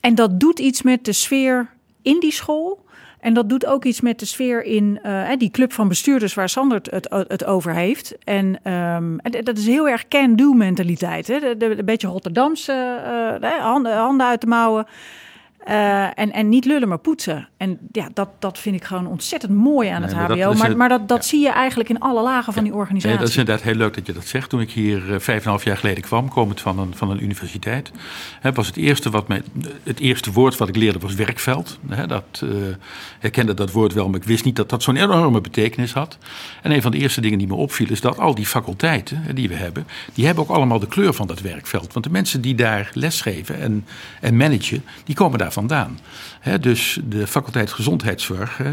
En dat doet iets met de sfeer in die school. En dat doet ook iets met de sfeer in uh, die club van bestuurders waar Sander het, het, over heeft. En, um, dat is heel erg can-do mentaliteit. Hè? De, een beetje Rotterdamse uh, handen, handen uit de mouwen. Uh, en, en niet lullen, maar poetsen. En ja, dat, dat vind ik gewoon ontzettend mooi aan het HBO. Maar, dat, maar, maar dat, dat zie je eigenlijk in alle lagen van die organisatie. Ja, dat is inderdaad heel leuk dat je dat zegt. Toen ik hier uh, vijf en half jaar geleden kwam, komend van een, van een universiteit, hè, was het eerste, wat mij, het eerste woord wat ik leerde was werkveld. Hè, dat, uh, herkende dat woord wel, maar ik wist niet dat dat zo'n enorme betekenis had. En een van de eerste dingen die me opviel is dat al die faculteiten die we hebben, die hebben ook allemaal de kleur van dat werkveld. Want de mensen die daar lesgeven en, en managen, die komen daar vandaan. dus de faculteit gezondheidszorg, uh,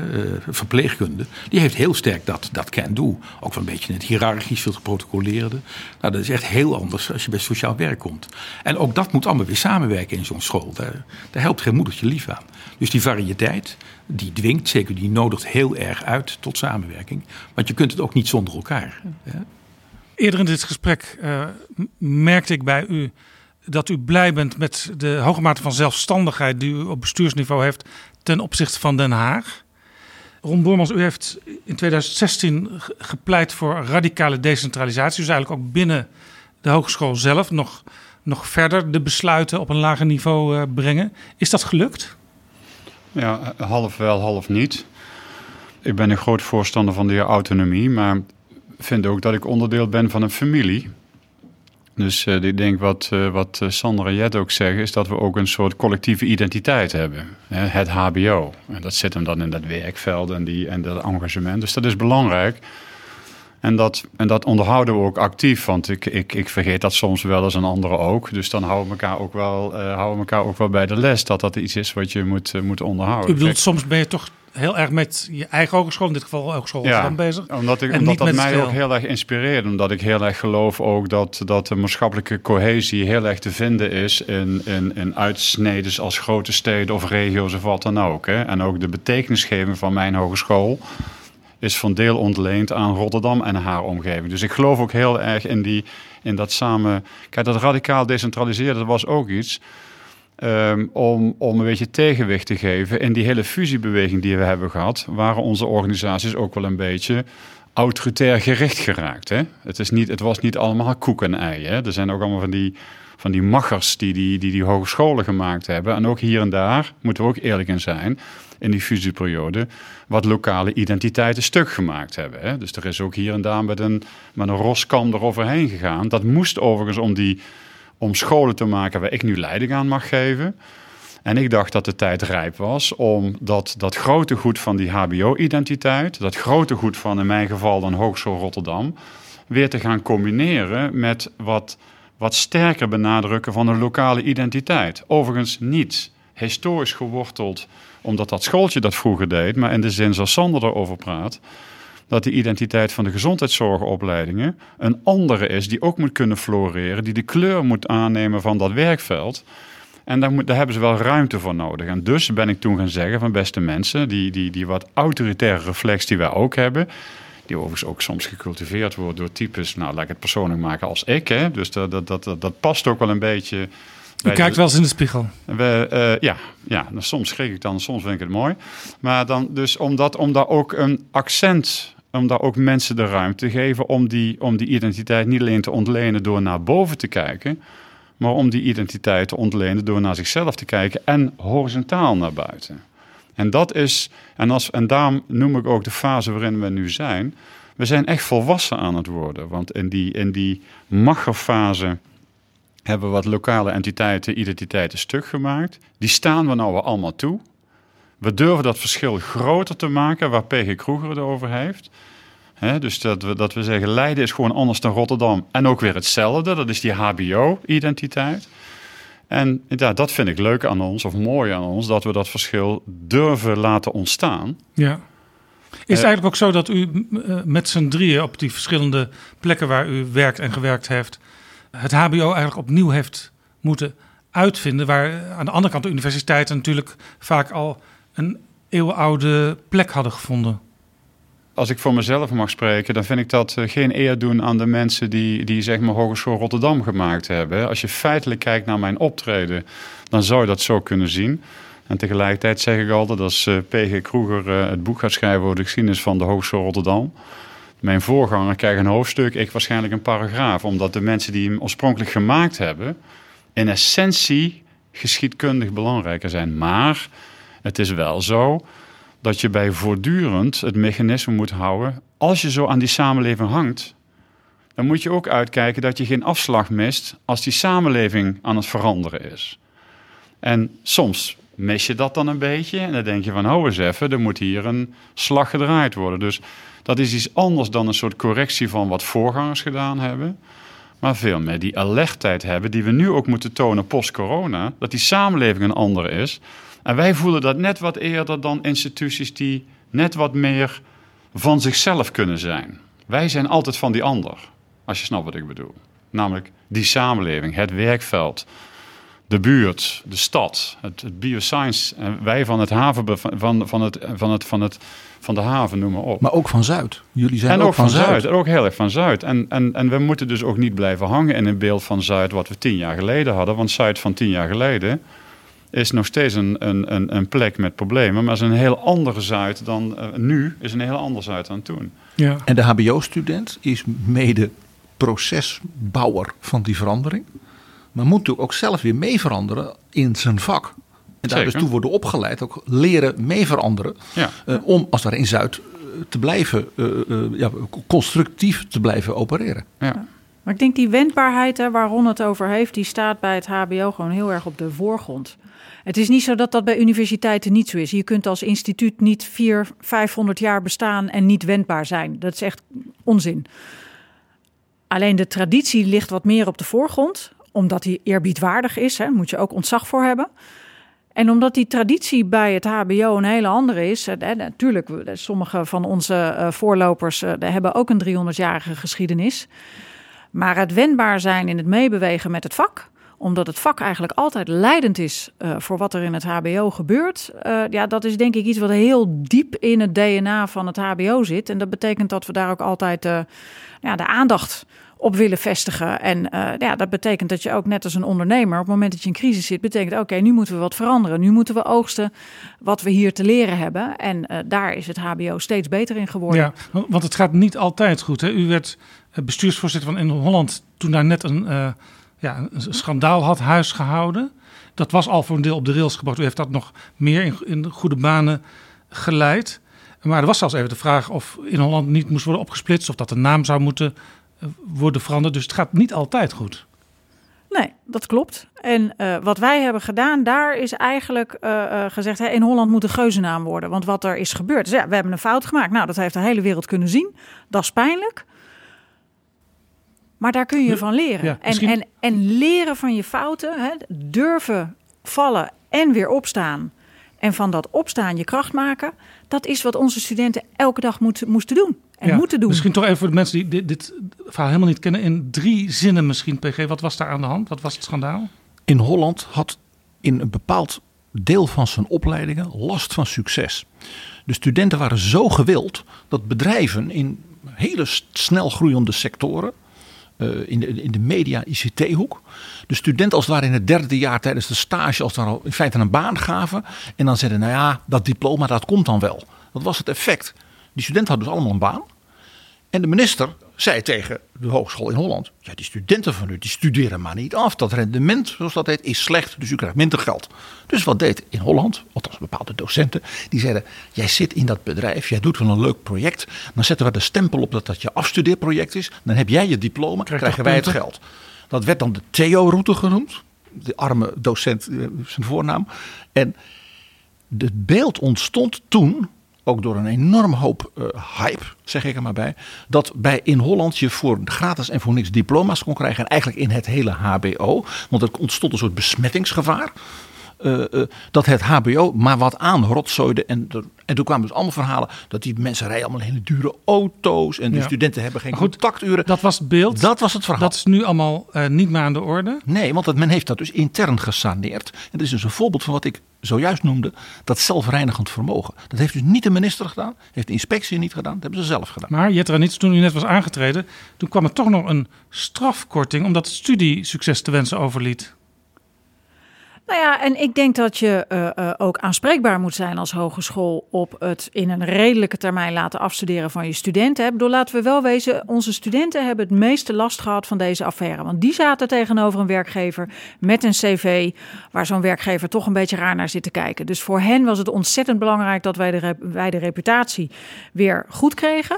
verpleegkunde, die heeft heel sterk dat, dat can-do. Ook wel een beetje het hiërarchisch, veel geprotocoleerde. Nou, dat is echt heel anders als je bij sociaal werk komt. En ook dat moet allemaal weer samenwerken in zo'n school. Daar, helpt geen moedertje lief aan. Dus die variëteit, die dwingt, zeker die nodigt heel erg uit tot samenwerking. Want je kunt het ook niet zonder elkaar. Eerder in dit gesprek uh, merkte ik bij u dat u blij bent met de hoge mate van zelfstandigheid die u op bestuursniveau heeft ten opzichte van Den Haag. Ron Boormans, u heeft in 2016 gepleit voor radicale decentralisatie. Dus eigenlijk ook binnen de hogeschool zelf nog, nog verder de besluiten op een lager niveau eh, brengen. Is dat gelukt? Ja, half wel, half niet. Ik ben een groot voorstander van de autonomie, maar vind ook dat ik onderdeel ben van een familie. Dus uh, ik denk wat, uh, wat eh, Sandra Jet ook zeggen, is dat we ook een soort collectieve identiteit hebben. Hè? Het HBO. En dat zit hem dan in dat werkveld en, die, en dat engagement. Dus dat is belangrijk. En dat, en dat onderhouden we ook actief, want ik, ik, ik vergeet dat soms wel eens een andere ook. Dus dan houden we elkaar ook wel, uh, houden we elkaar ook wel bij de les dat dat iets is wat je moet, uh, moet onderhouden. U bedoelt, soms ben je toch heel erg met je eigen hogeschool, in dit geval Hogeschool ja, bezig. Omdat, ik, omdat dat mij ook heel erg inspireert. Omdat ik heel erg geloof ook dat, dat de maatschappelijke cohesie heel erg te vinden is in, in, in uitsneden als grote steden of regio's of wat dan ook. Hè. En ook de betekenisgeving van mijn hogeschool is van deel ontleend aan Rotterdam en haar omgeving. Dus ik geloof ook heel erg in, die, in dat samen... Kijk, dat radicaal decentraliseren, dat was ook iets... Um, om, om een beetje tegenwicht te geven in die hele fusiebeweging die we hebben gehad, waren onze organisaties ook wel een beetje autoritair gericht geraakt. Hè? Het, is niet, het was niet allemaal koek en ei. Hè? Er zijn ook allemaal van die, van die machers die die, die die hogescholen gemaakt hebben. En ook hier en daar, moeten we ook eerlijk in zijn, in die fusieperiode, wat lokale identiteiten stuk gemaakt hebben. Hè? Dus er is ook hier en daar met een, met een roskam eroverheen gegaan. Dat moest overigens om die om scholen te maken waar ik nu leiding aan mag geven. En ik dacht dat de tijd rijp was om dat, dat grote goed van die HBO-identiteit, dat grote goed van in mijn geval dan Hogeschool Rotterdam, weer te gaan combineren met wat, wat sterker benadrukken van een lokale identiteit. Overigens niet historisch geworteld, omdat dat schooltje dat vroeger deed, maar in de zin zoals Sander erover praat dat de identiteit van de gezondheidszorgopleidingen een andere is die ook moet kunnen floreren, die de kleur moet aannemen van dat werkveld. En daar, daar hebben ze wel ruimte voor nodig. En dus ben ik toen gaan zeggen van beste mensen, die, die, die wat autoritaire reflex die wij ook hebben, die overigens ook soms gecultiveerd wordt door types, nou laat ik het persoonlijk maken als ik. Hè? Dus dat, dat, dat, dat past ook wel een beetje. U kijkt wel eens in de spiegel. We, uh, ja, ja nou, soms schrik ik dan, soms vind ik het mooi. Maar dan dus omdat, om daar ook een accent om daar ook mensen de ruimte te geven om die, om die identiteit niet alleen te ontlenen door naar boven te kijken, maar om die identiteit te ontlenen door naar zichzelf te kijken en horizontaal naar buiten. En dat is, en, als, en daarom noem ik ook de fase waarin we nu zijn. We zijn echt volwassen aan het worden. Want in die, in die maggerfase hebben we wat lokale entiteiten, identiteiten stuk gemaakt. Die staan we nou wel allemaal toe. We durven dat verschil groter te maken, waar PG Kroeger het over heeft. Dus dat we, dat we zeggen, Leiden is gewoon anders dan Rotterdam. En ook weer hetzelfde, dat is die HBO-identiteit. En ja, dat vind ik leuk aan ons, of mooi aan ons, dat we dat verschil durven laten ontstaan. Ja. Is het eigenlijk ook zo dat u uh, met z'n drieën op die verschillende plekken waar u werkt en gewerkt heeft, het HBO eigenlijk opnieuw heeft moeten uitvinden, waar aan de andere kant de universiteiten natuurlijk vaak al een eeuwenoude plek hadden gevonden? Als ik voor mezelf mag spreken, dan vind ik dat eh, geen eer doen aan de mensen die, die zeg maar Hogeschool Rotterdam gemaakt hebben. Als je feitelijk kijkt naar mijn optreden, dan zou je dat zo kunnen zien. En tegelijkertijd zeg ik altijd, als uh, P.G. Kroeger uh, het boek gaat schrijven over de geschiedenis van de Hogeschool Rotterdam. Mijn voorganger krijgt een hoofdstuk, ik waarschijnlijk een paragraaf. Omdat de mensen die hem oorspronkelijk gemaakt hebben, in essentie geschiedkundig belangrijker zijn. Maar het is wel zo dat je bij voortdurend het mechanisme moet houden. Als je zo aan die samenleving hangt, dan moet je ook uitkijken dat je geen afslag mist als die samenleving aan het veranderen is. En soms mis je dat dan een beetje en dan denk je van, hou eens even, er moet hier een slag gedraaid worden. Dus dat is iets anders dan een soort correctie van wat voorgangers gedaan hebben. Maar veel meer die alertheid hebben die we nu ook moeten tonen post-corona. Dat die samenleving een andere is. En wij voelen dat net wat eerder dan instituties die net wat meer van zichzelf kunnen zijn. Wij zijn altijd van die ander, als je snapt wat ik bedoel. Namelijk die samenleving, het werkveld, de buurt, de stad, het, het bioscience. En wij van het haven, van, van, het, van, het, van, het, van de haven, noem maar op. Maar ook van Zuid. Jullie zijn en ook, ook van, Zuid. Zuid. En ook heel erg van Zuid. En, en, en we moeten dus ook niet blijven hangen in een beeld van Zuid wat we tien jaar geleden hadden. Want Zuid van tien jaar geleden is nog steeds een, een, een, een plek met problemen. Maar is een heel andere Zuid dan uh, nu, is een heel ander Zuid dan toen. Ja. En de HBO-student is mede procesbouwer van die verandering. Maar moet natuurlijk ook zelf weer mee veranderen in zijn vak. En daar dus toe worden opgeleid, ook leren mee veranderen. Ja. Uh, om als daar in Zuid te blijven, uh, uh, ja, constructief te blijven opereren. Ja. Maar ik denk die wendbaarheid waar Ron het over heeft, die staat bij het HBO gewoon heel erg op de voorgrond. Het is niet zo dat dat bij universiteiten niet zo is. Je kunt als instituut niet 400, 500 jaar bestaan en niet wendbaar zijn. Dat is echt onzin. Alleen de traditie ligt wat meer op de voorgrond, omdat die eerbiedwaardig is. Hè, moet je ook ontzag voor hebben. En omdat die traditie bij het HBO een hele andere is. Hè, natuurlijk, sommige van onze uh, voorlopers uh, hebben ook een 300-jarige geschiedenis. Maar het wendbaar zijn in het meebewegen met het vak omdat het vak eigenlijk altijd leidend is uh, voor wat er in het HBO gebeurt. Uh, ja, dat is denk ik iets wat heel diep in het DNA van het HBO zit. En dat betekent dat we daar ook altijd uh, ja, de aandacht op willen vestigen. En ja, dat betekent dat je ook net als een ondernemer, op het moment dat je in crisis zit, betekent oké, nu moeten we wat veranderen. Nu moeten we oogsten wat we hier te leren hebben. En daar is het HBO steeds beter in geworden. Ja, want het gaat niet altijd goed. Hè? U werd bestuursvoorzitter van in Holland toen daar net een ja, een schandaal had huisgehouden. Dat was al voor een deel op de rails gebracht. U heeft dat nog meer in, goede banen geleid. Maar er was zelfs even de vraag of in Holland niet moest worden opgesplitst... of dat de naam zou moeten worden veranderd. Dus het gaat niet altijd goed. Nee, dat klopt. En wat wij hebben gedaan, daar is eigenlijk gezegd: in Holland moet een geuzennaam worden. Want wat er is gebeurd. Dus ja, we hebben een fout gemaakt. Nou, dat heeft de hele wereld kunnen zien. Dat is pijnlijk. Maar daar kun je van leren. Ja, en, en, en leren van je fouten, hè, durven vallen en weer opstaan. En van dat opstaan je kracht maken. Dat is wat onze studenten elke dag moet, moesten doen. En ja, moeten doen. Misschien toch even voor de mensen die dit, dit, verhaal helemaal niet kennen. In drie zinnen misschien, PG. Wat was daar aan de hand? Wat was het schandaal? In Holland had in een bepaald deel van zijn opleidingen last van succes. De studenten waren zo gewild dat bedrijven in hele snel groeiende sectoren in, de, in de media ICT-hoek. De studenten als het ware in het derde jaar tijdens de stage als het ware in feite een baan gaven. En dan zeiden, nou ja, dat diploma dat komt dan wel. Dat was het effect. Die studenten hadden dus allemaal een baan. En de minister zei tegen de hogeschool in Holland: Ja, die studenten van u die studeren maar niet af. Dat rendement, zoals dat heet, is slecht, dus u krijgt minder geld. Dus wat deed in Holland, althans bepaalde docenten, die zeiden: Jij zit in dat bedrijf, jij doet wel een leuk project. Dan zetten we de stempel op dat dat je afstudeerproject is. Dan heb jij je diploma, Krijg krijgen wij het geld. Dat werd dan de Theo-route genoemd. De arme docent, zijn voornaam. En het beeld ontstond toen ook door een enorm hoop uh, hype, zeg ik er maar bij, dat bij in Holland je voor gratis en voor niks diploma's kon krijgen. En eigenlijk in het hele HBO, want er ontstond een soort besmettingsgevaar. Uh, uh, dat het HBO maar wat aan rotzooide. En, en toen kwamen dus allemaal verhalen dat die mensen rijden allemaal hele dure auto's. En de ja. studenten hebben geen goed, contacturen. Dat was het beeld. Dat was het verhaal. Dat is nu allemaal uh, niet meer aan de orde. Nee, want men heeft dat dus intern gesaneerd. En dat is dus een voorbeeld van wat ik zojuist noemde. Dat zelfreinigend vermogen. Dat heeft dus niet de minister gedaan. Heeft de inspectie niet gedaan. Dat hebben ze zelf gedaan. Maar Jetra Niets, toen u net was aangetreden. Toen kwam er toch nog een strafkorting. Omdat het studie succes te wensen overliet. Nou ja, en ik denk dat je uh, uh, ook aanspreekbaar moet zijn als hogeschool op het in een redelijke termijn laten afstuderen van je studenten. Ik bedoel, laten we wel wezen, onze studenten hebben het meeste last gehad van deze affaire. Want die zaten tegenover een werkgever met een cv waar zo'n werkgever toch een beetje raar naar zit te kijken. Dus voor hen was het ontzettend belangrijk dat wij de, wij de reputatie weer goed kregen.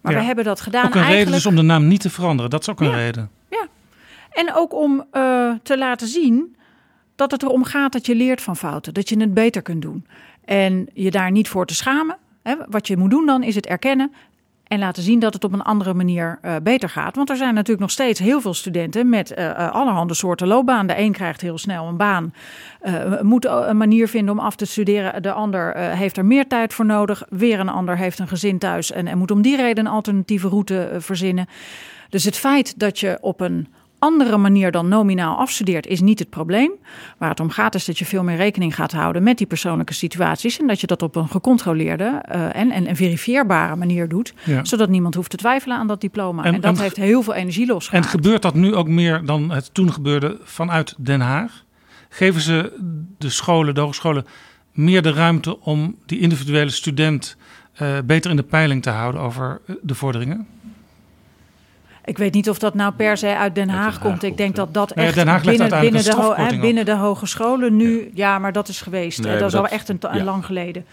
Maar ja. we hebben dat gedaan. Ook een eigenlijk... reden dus om de naam niet te veranderen. Dat is ook een ja. reden. Ja. En ook om uh, te laten zien dat het erom gaat dat je leert van fouten, dat je het beter kunt doen. En je daar niet voor te schamen. Hè, wat je moet doen dan is het erkennen en laten zien dat het op een andere manier uh, beter gaat. Want er zijn natuurlijk nog steeds heel veel studenten met uh, allerhande soorten loopbaan. De een krijgt heel snel een baan, moet een manier vinden om af te studeren. De ander heeft er meer tijd voor nodig. Weer een ander heeft een gezin thuis en, en moet om die reden een alternatieve route verzinnen. Dus het feit dat je op een andere manier dan nominaal afstudeert, is niet het probleem. Waar het om gaat is dat je veel meer rekening gaat houden met die persoonlijke situaties. En dat je dat op een gecontroleerde uh, en, en, en, verifieerbare manier doet. Ja. Zodat niemand hoeft te twijfelen aan dat diploma. En, en dat heeft heel veel energie losgemaakt. En gebeurt dat nu ook meer dan het toen gebeurde vanuit Den Haag? Geven ze de scholen, de hogescholen, meer de ruimte om die individuele student uh, beter in de peiling te houden over de vorderingen? Ik weet niet of dat nou per se uit Den Haag, Den Haag komt. Ik denk dat dat nee, echt Den Haag binnen, binnen, de ho binnen de hogescholen nu... Ja, ja maar dat is geweest. Nee, dat is al echt een, een ja. lang geleden.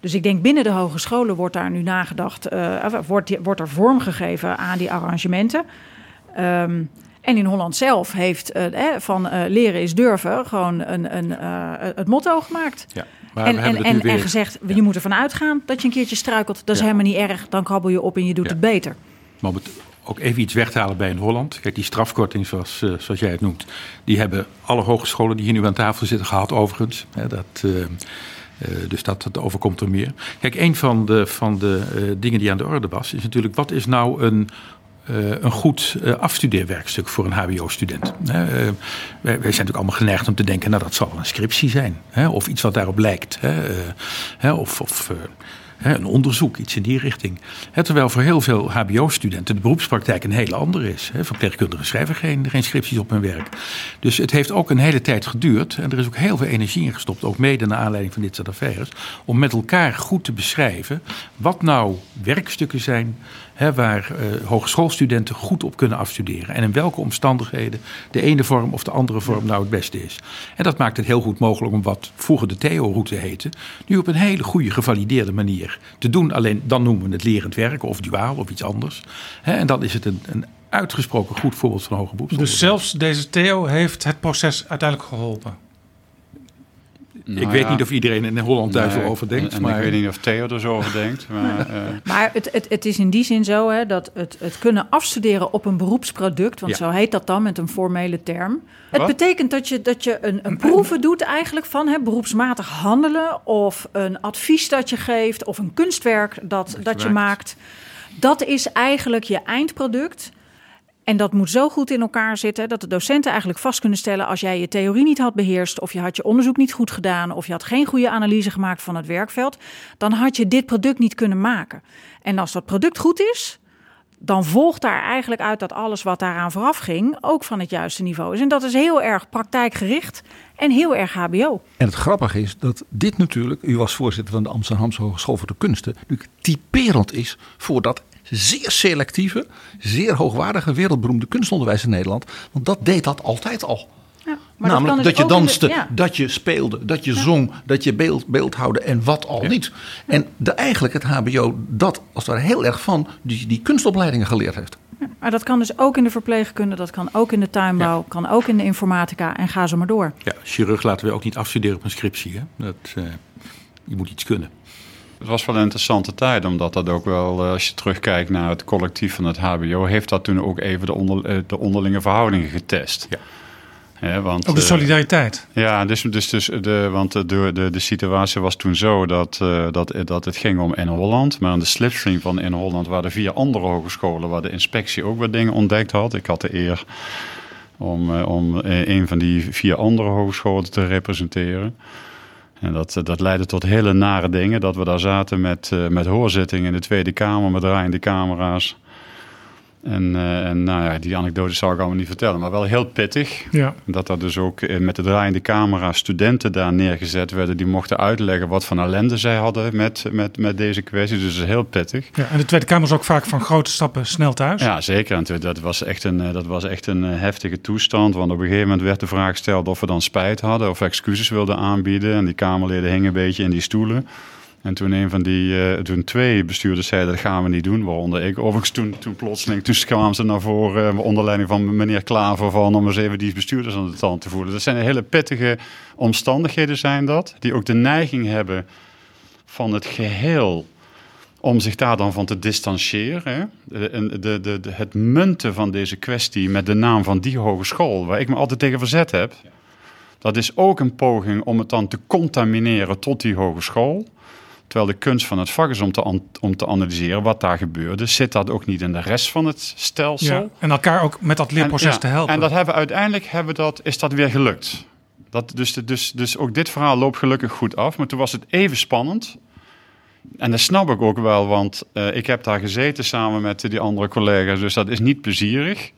Dus ik denk binnen de hogescholen wordt daar nu nagedacht... Uh, wordt, wordt er vorm gegeven aan die arrangementen. Um, en in Holland zelf heeft uh, van uh, leren is durven gewoon een, een, het motto gemaakt. Ja. Maar en, en, en, weer... en, gezegd, ja. je moet ervan uitgaan dat je een keertje struikelt. Dat is helemaal niet erg. Dan krabbel je op en je doet het beter. Maar ook even iets weg te halen bij in Holland. Kijk, die strafkorting, zoals, uh, zoals jij het noemt, die hebben alle hogescholen die hier nu aan tafel zitten gehad, overigens. Hè, dat, uh, uh, dus dat, dat overkomt er meer. Kijk, een van de, van de dingen die aan de orde was, is natuurlijk: wat is nou een. een goed afstudeerwerkstuk voor een HBO-student. wij, zijn natuurlijk allemaal geneigd om te denken: nou, dat zal een scriptie zijn. Hè, of iets wat daarop lijkt. Hè, of. of een onderzoek, iets in die richting. terwijl voor heel veel HBO-studenten de beroepspraktijk een hele andere is. Verpleegkundigen schrijven geen, geen scripties op hun werk. Dus het heeft ook een hele tijd geduurd. En er is ook heel veel energie in gestopt, ook mede naar aanleiding van dit soort affaires. Om met elkaar goed te beschrijven wat nou werkstukken zijn Waar uh, hogeschoolstudenten goed op kunnen afstuderen. En in welke omstandigheden de ene vorm of de andere vorm nou het beste is. En dat maakt het heel goed mogelijk om wat vroeger de Theo-route heette, nu op een hele goede gevalideerde manier te doen. Alleen dan noemen we het lerend werken of duaal of iets anders. Hè, en dan is het een, een uitgesproken goed voorbeeld van hoger beroeps. Dus zelfs deze Theo heeft het proces uiteindelijk geholpen? Nou, ik weet ja. niet of iedereen in Holland daar nee, zo over denkt. En, maar... ik weet niet of Theo er zo over denkt. Maar, uh... maar het, het, het, is in die zin zo hè, dat het, het kunnen afstuderen op een beroepsproduct, want ja. zo heet dat dan met een formele term. Het betekent dat je, dat je een, een proeven doet eigenlijk van hè, beroepsmatig handelen of een advies dat je geeft of een kunstwerk dat, dat, je, dat je maakt. Dat is eigenlijk je eindproduct. En dat moet zo goed in elkaar zitten dat de docenten eigenlijk vast kunnen stellen: als jij je theorie niet had beheerst, of je had je onderzoek niet goed gedaan, of je had geen goede analyse gemaakt van het werkveld, dan had je dit product niet kunnen maken. En als dat product goed is, dan volgt daar eigenlijk uit dat alles wat daaraan vooraf ging ook van het juiste niveau is. En dat is heel erg praktijkgericht en heel erg HBO. En het grappige is dat dit natuurlijk, u was voorzitter van de Amsterdamse Hogeschool voor de Kunsten, natuurlijk typerend is voor dat zeer selectieve, zeer hoogwaardige, wereldberoemde kunstonderwijs in Nederland. Want dat deed dat altijd al. Ja, Namelijk dat, dat, je danste, de, ja. dat je speelde, dat je ja. zong, dat je beeld, beeldhouwde en wat al niet. En de, eigenlijk het HBO dat als het ware heel erg van die, die kunstopleidingen geleerd heeft. maar dat kan dus ook in de verpleegkunde, dat kan ook in de tuinbouw, kan ook in de informatica en ga zo maar door. Ja, chirurg laten we ook niet afstuderen op een scriptie. Hè? Dat, uh, je moet iets kunnen. Het was wel een interessante tijd, omdat dat ook wel, als je terugkijkt naar het collectief van het HBO, heeft dat toen ook even de, onder, de onderlinge verhoudingen getest. Ja. Ja, want, Ook de eh, solidariteit. ja, dus, dus, dus de, want de, de, de situatie was toen zo dat, eh, dat, dat het ging om in Holland. Maar aan de slipstream van in Holland waren er vier andere hogescholen waar de inspectie ook wat dingen ontdekt had. Ik had de eer om, eh, om eh, een van die vier andere hogescholen te representeren. En dat, dat leidde tot hele nare dingen. Dat we daar zaten met, eh, met hoorzittingen in de Tweede Kamer, met draaiende camera's. En, eh, en nou ja, die anekdotes zal ik allemaal niet vertellen, maar wel heel pittig. Ja. Dat er dus ook eh, met de draaiende camera studenten daar neergezet werden. Die mochten uitleggen wat voor ellende zij hadden met, met, met deze kwestie. Dus heel pittig. ja. En de Tweede Kamer is ook vaak van grote stappen snel thuis. Ja, zeker. En dat was echt een, eh, dat was echt een heftige toestand. Want op een gegeven moment werd de vraag gesteld of we dan spijt hadden. Of excuses wilden aanbieden. En die Kamerleden hingen een beetje in die stoelen. En toen een van die, eh, toen twee bestuurders zeiden dat gaan we niet doen. Waaronder ik. Overigens toen, toen plotseling, toen kwamen ze naar voren eh, onder leiding van meneer Klaver van om eens even die bestuurders aan de tand te voelen. Dat zijn hele pittige omstandigheden zijn dat. Die ook de neiging hebben van het geheel om zich daar dan van te distancieren. de, de, de, het munten van deze kwestie met de naam van die hogeschool, waar ik me altijd tegen verzet heb, dat is ook een poging om het dan te contamineren tot die hogeschool. Terwijl de kunst van het vak is om te, om te analyseren wat daar gebeurde. Zit dat ook niet in de rest van het stelsel? Ja. En elkaar ook met dat leerproces En, ja, te helpen. En dat hebben, uiteindelijk hebben dat, is dat weer gelukt. Dat, dus, dus, dus ook dit verhaal loopt gelukkig goed af. Maar toen was het even spannend. En dat snap ik ook wel, want eh, ik heb daar gezeten samen met die andere collega's. Dus dat is niet plezierig.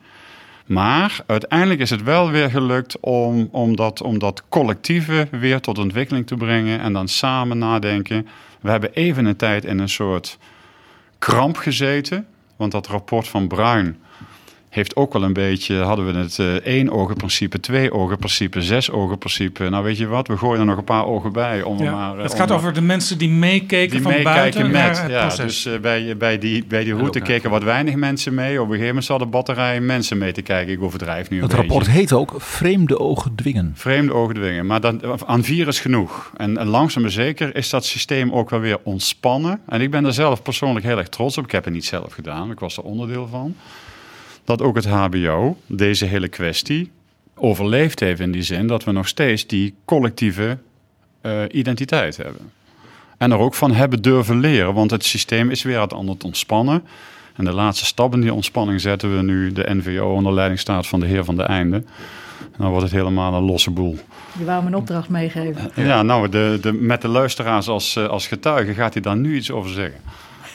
Maar uiteindelijk is het wel weer gelukt om, om, dat, om dat collectieve weer tot ontwikkeling te brengen. En dan samen nadenken. We hebben even een tijd in een soort kramp gezeten. Want dat rapport van Bruin heeft ook wel een beetje, hadden we het eh, één ogen principe, twee ogen principe, zes ogen principe. Nou weet je wat, we gooien er nog een paar ogen bij. Om Ja. maar, eh, het om gaat over de mensen die meekeken die van meekijken buiten naar met. het Ja, proces. dus eh, bij, bij die, bij die route keken wat weinig mensen mee. Op een gegeven moment zat de batterij mensen mee te kijken. Ik overdrijf nu een Het beetje. rapport heet ook Vreemde ogen dwingen. Vreemde ogen dwingen. Maar dan, aan vier is genoeg. En, en langzaam maar zeker is dat systeem ook wel weer ontspannen. En ik ben er zelf persoonlijk heel erg trots op. Ik heb het niet zelf gedaan. Ik was er onderdeel van. Dat ook het HBO deze hele kwestie overleefd heeft in die zin dat we nog steeds die collectieve eh, identiteit hebben. En er ook van hebben durven leren, want het systeem is weer aan het ontspannen. En de laatste stap in die ontspanning zetten we nu de NVO onder leiding staat van de heer van de Einde. En dan wordt het helemaal een losse boel. Je wou me een opdracht meegeven. Ja, nou, de, de, met de luisteraars als, eh, als getuige gaat hij daar nu iets over zeggen.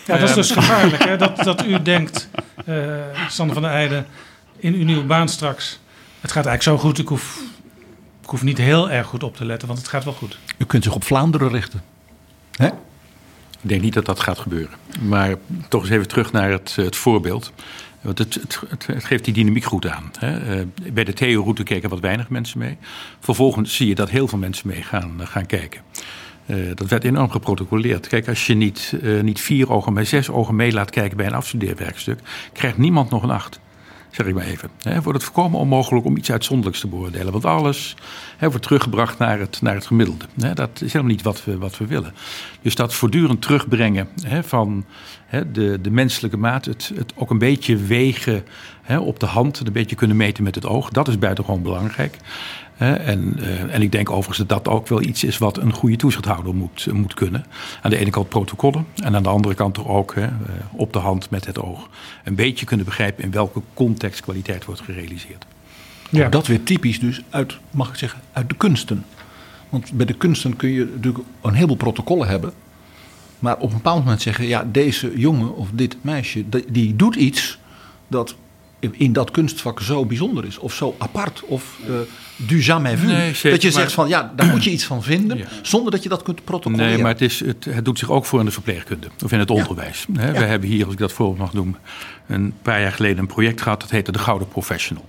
Ja, dat is dus gevaarlijk, hè? Dat, dat u denkt, eh Sander van der Eijden, in uw nieuwe baan straks. Het gaat eigenlijk zo goed, ik hoef, ik hoef niet heel erg goed op te letten, want het gaat wel goed. U kunt zich op Vlaanderen richten. Hè? Ik denk niet dat dat gaat gebeuren. Maar toch eens even terug naar het, het voorbeeld. Want het, het, het, geeft die dynamiek goed aan. Hè. Eh, Bij de Theo-route keken wat weinig mensen mee. Vervolgens zie je dat heel veel mensen mee gaan, eh, gaan kijken. Eh, dat werd enorm geprotocoleerd. Kijk, als je niet, eh, niet vier ogen, maar zes ogen mee laat kijken bij een afstudeerwerkstuk, krijgt niemand nog een acht. Zeg ik maar even. Hè, wordt het voorkomen onmogelijk om iets uitzonderlijks te beoordelen. Want alles wordt teruggebracht naar het, naar het gemiddelde. Dat is helemaal niet wat we, wat we willen. Dus dat voortdurend terugbrengen van hè, de, de menselijke maat, het, het ook een beetje wegen hè, op de hand, een beetje kunnen meten met het oog, dat is buitengewoon belangrijk. Hè, en, eh, en ik denk overigens dat dat ook wel iets is wat een goede toezichthouder moet, moet kunnen. Aan de ene kant protocollen en aan de andere kant toch ook hè, eh, op de hand met het oog. Een beetje kunnen begrijpen in welke context kwaliteit wordt gerealiseerd. Ja. Dat weer typisch dus uit, mag ik zeggen, uit de kunsten. Want bij de kunsten kun je natuurlijk een heleboel protocollen hebben. Maar op een bepaald moment zeggen, ja, deze jongen of dit meisje, die, doet iets dat in dat kunstvak zo bijzonder is. Of zo apart. Of eh, du jamais vu. Nee, zeker, dat je maar- zegt van, ja, daar moet je iets van vinden. Ja. Zonder dat je dat kunt protocolleren. Nee, maar het, is, het, het doet zich ook voor in de verpleegkunde of in het onderwijs. We hebben hier, als ik dat voorbeeld mag noemen, een paar jaar geleden een project gehad. Dat heette de Gouden Professional.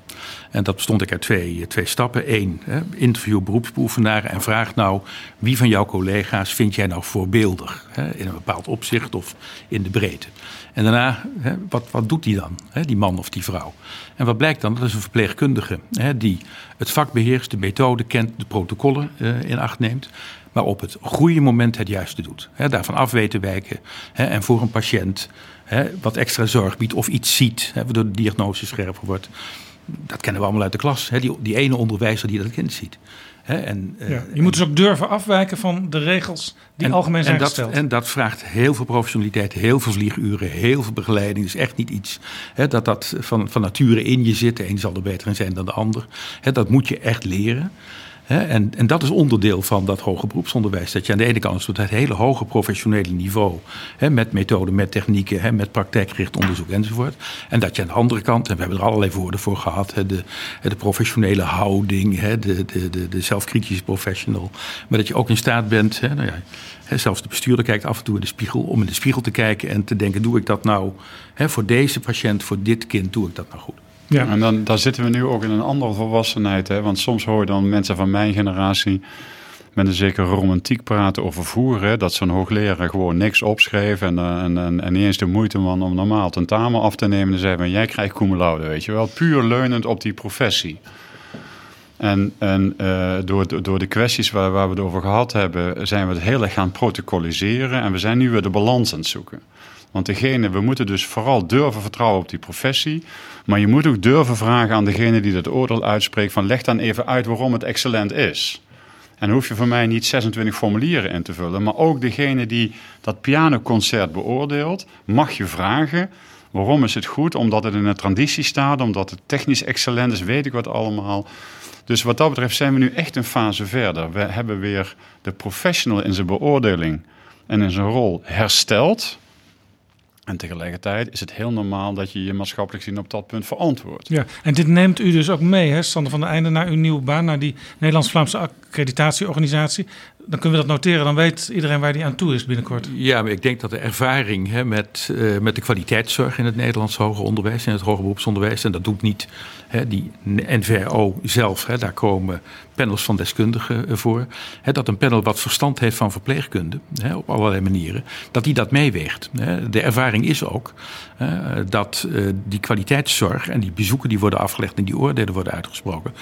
En dat bestond ik uit twee, twee stappen. Eén, interview beroepsbeoefenaren en vraag nou... wie van jouw collega's vind jij nou voorbeeldig? In een bepaald opzicht of in de breedte. En daarna, wat, wat doet die dan, die man of die vrouw? En wat blijkt dan? Dat is een verpleegkundige die het vak beheerst, de methode kent, de protocollen uh, in acht neemt. Maar op het goede moment het juiste doet. Daarvan af weten wijken. En voor een patiënt wat extra zorg biedt of iets ziet, waardoor de diagnose scherper wordt. Dat kennen we allemaal uit de klas. die, die ene onderwijzer die dat kind ziet. en, ja, je en, moet dus ook durven afwijken van de regels die algemeen zijn en dat, gesteld. En dat vraagt heel veel professionaliteit, heel veel vlieguren, heel veel begeleiding. Dus echt niet iets dat dat van, van nature in je zit. De een zal er beter in zijn dan de ander. dat moet je echt leren en, en dat is onderdeel van dat hoger beroepsonderwijs. Dat je aan de ene kant tot het hele hoge professionele niveau, met methoden, met technieken, met praktijkgericht onderzoek enzovoort. En dat je aan de andere kant, en we hebben er allerlei woorden voor gehad, de, de professionele houding, de, de, de, de zelfkritische professional. Maar dat je ook in staat bent, nou ja, zelfs de bestuurder kijkt af en toe in de spiegel, om in de spiegel te kijken en te denken: doe ik dat nou voor deze patiënt, voor dit kind, doe ik dat nou goed? Ja. En dan, dan zitten we nu ook in een andere volwassenheid. Hè? Want soms hoor je dan mensen van mijn generatie met een zekere romantiek praten over voeren. Dat zo'n hoogleraar gewoon niks opschreef en, eh, en, en, en niet eens de moeite man om normaal tentamen af te nemen. En zei van jij krijgt cum weet je wel. Puur leunend op die professie. En, en uh, door, door de kwesties waar, waar we het over gehad hebben, zijn we het heel erg gaan protocoliseren. En we zijn nu weer de balans aan het zoeken. Want degene, we moeten dus vooral durven vertrouwen op die professie. Maar je moet ook durven vragen aan degene die dat oordeel uitspreekt: van leg dan even uit waarom het excellent is. En hoef je voor mij niet 26 formulieren in te vullen. Maar ook degene die dat pianoconcert beoordeelt, mag je vragen. Waarom is het goed? Omdat het in een transitie staat, omdat het technisch excellent is, weet ik wat allemaal. Dus wat dat betreft zijn we nu echt een fase verder. We hebben weer de professional in zijn beoordeling en in zijn rol hersteld. En tegelijkertijd is het heel normaal dat je je maatschappelijk zien op dat punt verantwoordt. Ja, en dit neemt u dus ook mee, hè, Sander van der Einde, naar uw nieuwe baan, naar die Nederlands-Vlaamse accreditatieorganisatie. Dan kunnen we dat noteren, dan weet iedereen waar die aan toe is binnenkort. Ja, maar ik denk dat de ervaring hè, met, uh, met de kwaliteitszorg in het Nederlands hoger onderwijs, in het hoger beroepsonderwijs, en dat doet niet hè, die NVRO zelf, hè, daar komen panels van deskundigen eh, voor. Hè, dat een panel wat verstand heeft van verpleegkunde, hè, op allerlei manieren, dat die dat meeweegt. Hè. De ervaring is ook dat uh, die kwaliteitszorg en die bezoeken die worden afgelegd en die oordelen worden uitgesproken,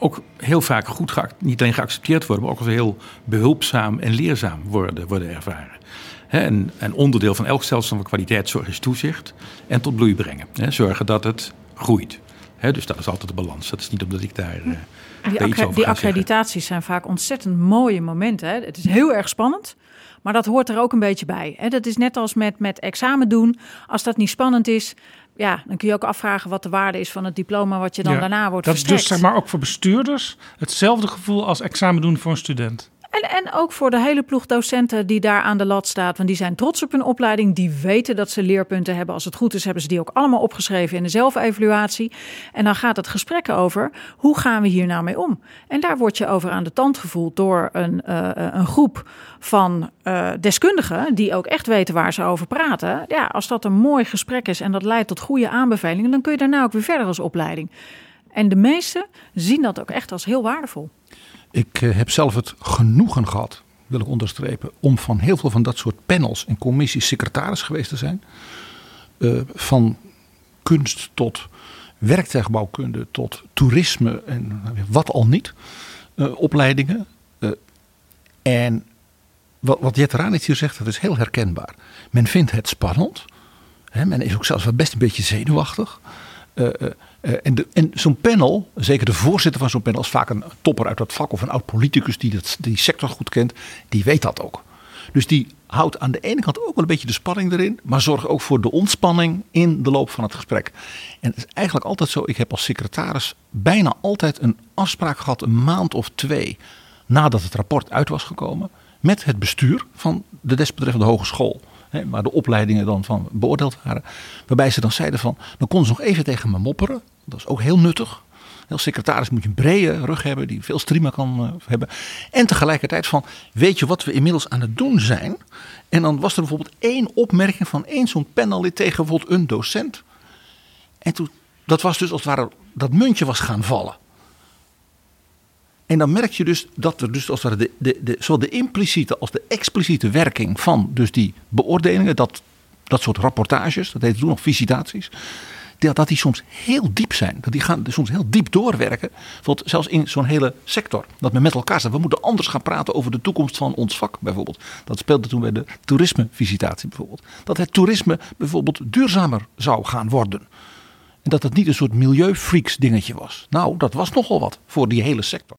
ook heel vaak goed niet alleen geaccepteerd worden, maar ook als heel behulpzaam en leerzaam worden, worden ervaren. en, en, onderdeel van elk stelsel van kwaliteitszorg is toezicht en tot bloei brengen. zorgen dat het groeit. dus dat is altijd de balans. Dat is niet omdat ik daar. Uh, die, accre die accreditaties zijn vaak ontzettend mooie momenten. Hè? Het is heel erg spannend. Maar dat hoort er ook een beetje bij. Hè? Dat is net als met, met examen doen. Als dat niet spannend is, ja, dan kun je ook afvragen wat de waarde is van het diploma wat je dan daarna wordt Dat is dus zeg maar ook voor bestuurders hetzelfde gevoel als examen doen voor een student. En, en ook voor de hele ploeg docenten die daar aan de lat staat. Want die zijn trots op hun opleiding. Die weten dat ze leerpunten hebben. Als het goed is, hebben ze die ook allemaal opgeschreven in de zelfevaluatie. En dan gaat het gesprek over hoe gaan we hier nou mee om? En daar word je over aan de tand gevoeld door een, uh, een groep van uh, deskundigen. die ook echt weten waar ze over praten. Ja, als dat een mooi gesprek is en dat leidt tot goede aanbevelingen. dan kun je daarna ook weer verder als opleiding. En de meesten zien dat ook echt als heel waardevol. Ik eh, heb zelf het genoegen gehad, wil ik onderstrepen, om van heel veel van dat soort panels en commissies secretaris geweest te zijn. Uh, van kunst tot werktuigbouwkunde tot toerisme en wat al niet. Uh, opleidingen. En wat, wat Jet Ranitz hier zegt, dat is heel herkenbaar. Men vindt het spannend. Hè, men is ook zelfs wel best een beetje zenuwachtig. En, en zo'n panel, zeker de voorzitter van zo'n panel, is vaak een topper uit dat vak of een oud politicus die dat, die sector goed kent, die weet dat ook. Dus die houdt aan de ene kant ook wel een beetje de spanning erin, maar zorgt ook voor de ontspanning in de loop van het gesprek. En het is eigenlijk altijd zo, ik heb als secretaris bijna altijd een afspraak gehad, een maand of twee nadat het rapport uit was gekomen, met het bestuur van de desbetreffende hogeschool waar de opleidingen dan van beoordeeld waren. Waarbij ze dan zeiden van, dan konden ze nog even tegen me mopperen. Dat is ook heel nuttig. Als secretaris moet je een brede rug hebben die veel streamen kan uh, hebben. En tegelijkertijd van, weet je wat we inmiddels aan het doen zijn? En dan was er bijvoorbeeld één opmerking van één zo'n panellid tegen bijvoorbeeld een docent. En toen, dat was dus als het ware, dat muntje was gaan vallen. En dan merk je dus dat er dus als het de, de, de, zowel de impliciete als de expliciete werking van dus die beoordelingen, dat, dat soort rapportages, dat heet toen nog visitaties, dat, dat die soms heel diep zijn. Dat die gaan soms heel diep doorwerken. Tot zelfs in zo'n hele sector. Dat men met elkaar staat. We moeten anders gaan praten over de toekomst van ons vak bijvoorbeeld. Dat speelde toen bij de toerismevisitatie bijvoorbeeld. Dat het toerisme bijvoorbeeld duurzamer zou gaan worden. En dat het niet een soort milieufreaks dingetje was. Nou, dat was nogal wat voor die hele sector.